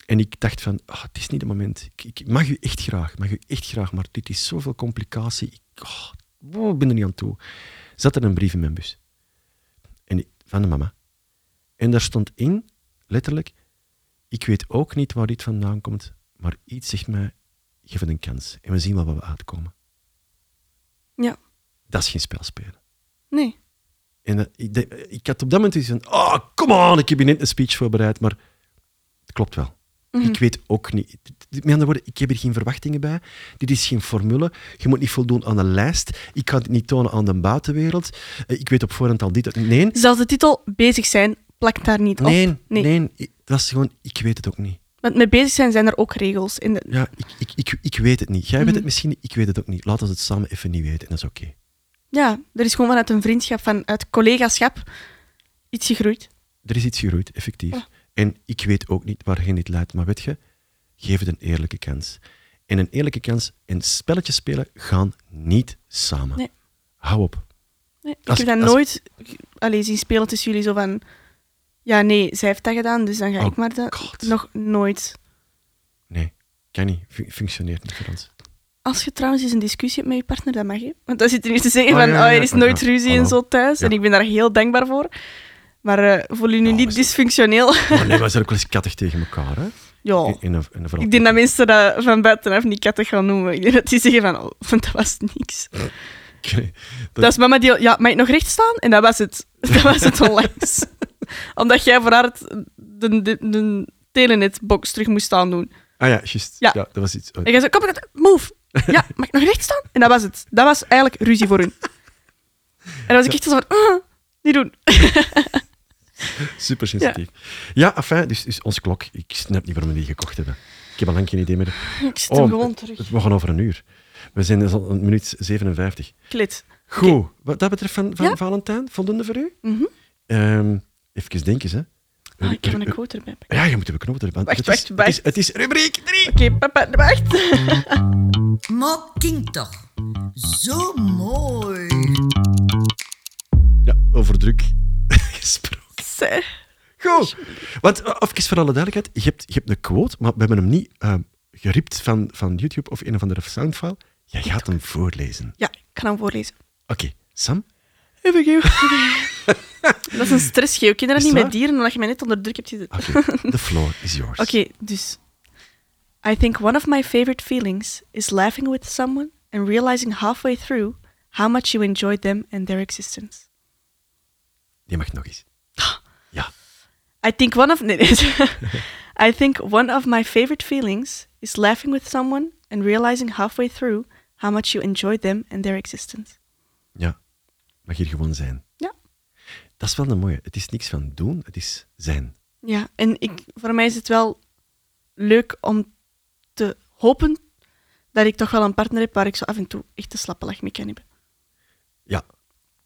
en ik dacht van, ah, het is niet het moment. Ik, ik mag u echt graag, mag u echt graag, maar dit is zoveel complicatie. Ik oh, ik ben er niet aan toe. Zat er een brief in mijn bus. En ik- van de mama. En daar stond in, letterlijk, ik weet ook niet waar dit vandaan komt, maar iets zegt mij, geef het een kans. En we zien wel waar we uitkomen. Ja. Dat is geen spel spelen. Nee. En eh, ik, de- ik had op dat moment iets van, oh, come on, ik heb hier net een speech voorbereid, maar het klopt wel. Mhm. Ik weet ook niet. Met andere woorden, ik heb hier geen verwachtingen bij. Dit is geen formule. Je moet niet voldoen aan een lijst. Ik kan het niet tonen aan de buitenwereld. Eh, Ik weet op voorhand al dit. Nee, Zelfs de titel bezig zijn plakt daar niet op. nee, Nee. Dat was gewoon, ik weet het ook niet. Want met bezig zijn zijn er ook regels. In de... Ja, ik, ik, ik, ik weet het niet. Jij weet Mhm. het misschien niet, ik weet het ook niet. Laten we het samen even niet weten en dat is oké. Ja, er is gewoon vanuit een vriendschap, vanuit collegaschap, iets gegroeid. Er is iets gegroeid, effectief. Ja. En ik weet ook niet waarheen dit leidt, maar weet je, geef het een eerlijke kans. En een eerlijke kans en spelletjes spelen gaan niet samen. Nee. Hou op. Nee, ik Als- heb dat als- nooit allee, zien spelen tussen jullie zo van... Ja, nee, zij heeft dat gedaan, dus dan ga Oh, ik maar dat... God. Nog nooit. Nee, kan niet. Fun- functioneert niet voor ons. Als je trouwens eens een discussie hebt met je partner, dat mag je. Want dan zit er niet te zeggen Oh, van, ja, oh, ja, er is nooit ruzie en zo thuis. En ik ben daar heel dankbaar voor. Maar eh voel je nu Oh, niet dysfunctioneel? Maar nee, we zijn ook wel eens kattig tegen elkaar, hè? ja. In, in een, in een Ik denk dat mensen dat van buitenaf niet kattig gaan noemen. Ik denk dat die zeggen van, oh, dat was niks. Dat is mama die... Ja, mag ik nog recht staan? En dat was het. Dat was het onlangs. Omdat jij voor haar het- de, de, de telenetbox terug moest staan doen. Ah ja, juist. Ja. Ja. dat was iets. oh, En jij zei, kom, move. Ja, mag ik nog recht staan? En dat was het. Dat was eigenlijk ruzie voor hun. En dan was ik echt zo van, ah, niet doen. Super sensitief. Ja, afijn, dus, dus onze klok. Ik snap niet waarom we die gekocht hebben. Ik heb al lang geen idee meer. Ik zit hem Oh, gewoon terug. We gaan over een uur. We zijn dus al een minuut 57. Klit. Goed. Wat dat betreft van, van Ja. Valentijn, voldoende voor u? Mhm. Ehm, even denken, hè. Ah, ik heb een quote erbij. Oké, Ja, je moet hebben knopen erbij. Wacht, het wacht, is, wacht. Het is, het is rubriek 3. papa, wacht. Maar kind toch. Zo mooi. Ja, over druk gesproken. Zeg. Goed. Want, uh, even voor alle duidelijkheid, je hebt, je hebt een quote, maar we hebben hem niet uh, geript van, van YouTube of een of andere soundfile. Jij gaat hem voorlezen. Ja, ik kan hem voorlezen. Oké, Sam? Even geel. Dat is een je dat Is niet met dieren, omdat je mij net onder druk hebt gezet? Oké, the floor is yours. Oké, dus. I think one of my favorite feelings is laughing with someone and realizing halfway through how much you enjoyed them and their existence. Die mag nog eens. Ja. I think one of nee, nee. I think one of my favorite feelings is laughing with someone and realizing halfway through how much you enjoyed them and their existence. Ja. Mag hier gewoon zijn. Ja. Dat is wel een mooie. Het is niks van doen, het is zijn. Ja, en ik, voor mij is het wel leuk om te hopen dat ik toch wel een partner heb waar ik zo af en toe echt een slappe lach mee kan hebben. Ja.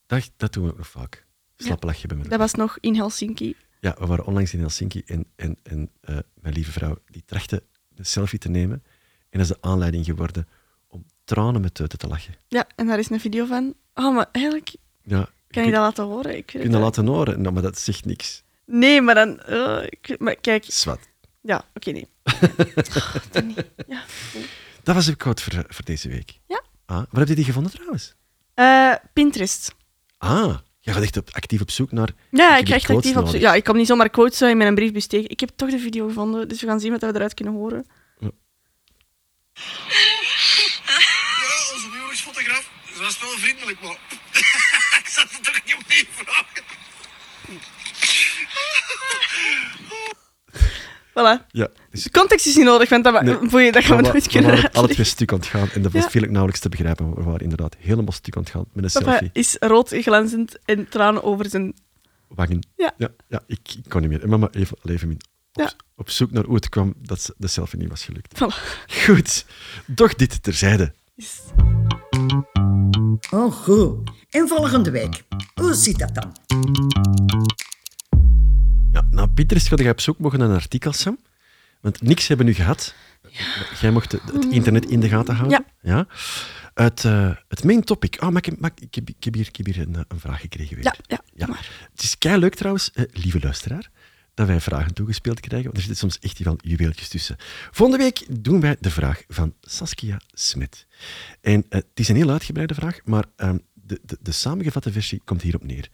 Dat, dat doen we ook nog vaak. Slappe lachje bij mij. Dat was nog in Helsinki. Ja, we waren onlangs in Helsinki en, en, en eh, mijn lieve vrouw die trachtte een selfie te nemen. En dat is de aanleiding geworden om tranen met tuiten te lachen. Ja, en daar is een video van. Oh, maar eigenlijk Ja, kan je dat laten horen. Ik kun je dat laten horen, nou, maar dat zegt niks. Nee, maar dan. eh, ik, maar kijk. Zwat. Ja, oké, nee. Oh, dan niet. Ja. Dat was ook quote voor, voor deze week. Ja. Ah, waar heb je die gevonden trouwens? Eh, Pinterest. Ah, je gaat echt op, actief op zoek naar... Ja, ik ga echt actief op zoek. Ja, ik kan niet zomaar quotes in mijn briefbus tegen. Ik heb toch de video gevonden, dus we gaan zien wat we eruit kunnen horen. Ja, onze huwelijksfotograaf ze was wel vriendelijk, maar ik zat het toch niet opnieuw vragen. Voilà. Ja, dus De context is niet nodig, want dat, Nee. voel je, dat gaan we nooit we kunnen waren alle twee stuk aan het gaan en dat was Ja. veel nauwelijks te begrijpen. We waren inderdaad helemaal stuk aan het gaan met een Papa selfie. is rood glanzend en tranen over zijn... Wagen. Ja. Ja, ja ik, ik kon niet meer. En mama even, even min. Op, Ja. op zoek naar hoe het kwam dat de selfie niet was gelukt. Voilà. Goed, doch dit terzijde. Oh, goed. En volgende week. Hoe zit dat dan? Ja, nou, Pinterest ga je op zoek mogen naar een artikel, Sam. Want niks hebben we nu gehad. Jij mocht het het internet in de gaten houden. Ja. Uit eh, het main topic. Oh, maar ik, maar ik, heb, ik heb hier, ik heb hier een, een vraag gekregen weer. Ja, ja, Ja. maar. Het is kei leuk trouwens, eh, lieve luisteraar, dat wij vragen toegespeeld krijgen. Want er zitten soms echt wel juweeltjes tussen. Volgende week doen wij de vraag van Saskia Smit. En eh, het is een heel uitgebreide vraag, maar ehm, de, de, de samengevatte versie komt hierop neer.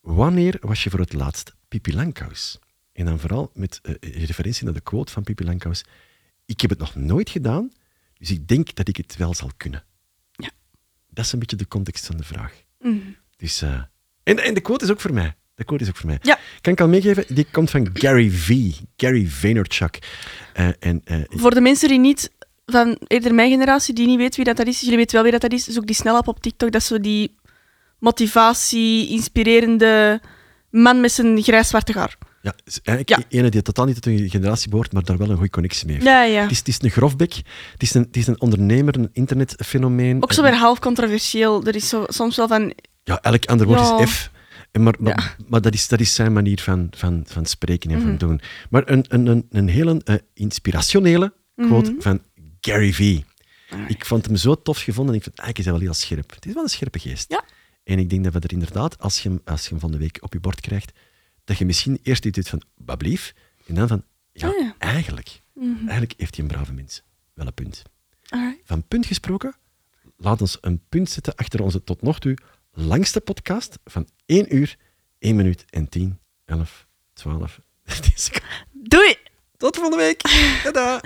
Wanneer was je voor het laatst Pipi? En dan vooral met eh, referentie naar de quote van Pipi. Ik heb het nog nooit gedaan, dus ik denk dat ik het wel zal kunnen. Ja. Dat is een beetje de context van de vraag. Mhm. Dus, eh, en, en de quote is ook voor mij. De quote is ook voor mij. Ja. Kan ik al meegeven? Die komt van Gary V. Gary Vaynerchuk. Eh, en, eh, Voor de mensen die niet van eerder mijn generatie, die niet weten wie dat, dat is, jullie weten wel wie dat, dat is, zoek die snel op op TikTok. Dat is zo die motivatie, inspirerende man met zijn grijs-zwarte haar. ja, is eigenlijk ene die totaal niet tot een generatie behoort, maar daar wel een goede connectie mee heeft. Ja, ja. Het, is, het is een grofbek. Het is een, het is een ondernemer, een internetfenomeen. Ook zo weer half controversieel. Er is zo, soms wel van... Ja, elk ander woord Ja. is F. En Maar, maar, Ja. maar dat, is, dat is zijn manier van, van, van spreken en Mhm. van doen. Maar een, een, een, een hele eh, inspirationele quote Mhm. van Gary V. Alright. Ik vond hem zo tof gevonden en ik vind eigenlijk is hij wel heel scherp. Het is wel een scherpe geest. Ja. En ik denk dat we er inderdaad, als je hem, als je hem van de week op je bord krijgt, dat je misschien eerst iets doet van, bablief, en dan van, ja, Ah, ja. eigenlijk, Mhm. eigenlijk heeft hij een brave mens. Wel een punt. Alright. Van punt gesproken, laat ons een punt zetten achter onze tot nog toe langste podcast van 1 uur, 1 minuut en 10, 11, 12, 13 seconden. Doei! Tot volgende week. Tada!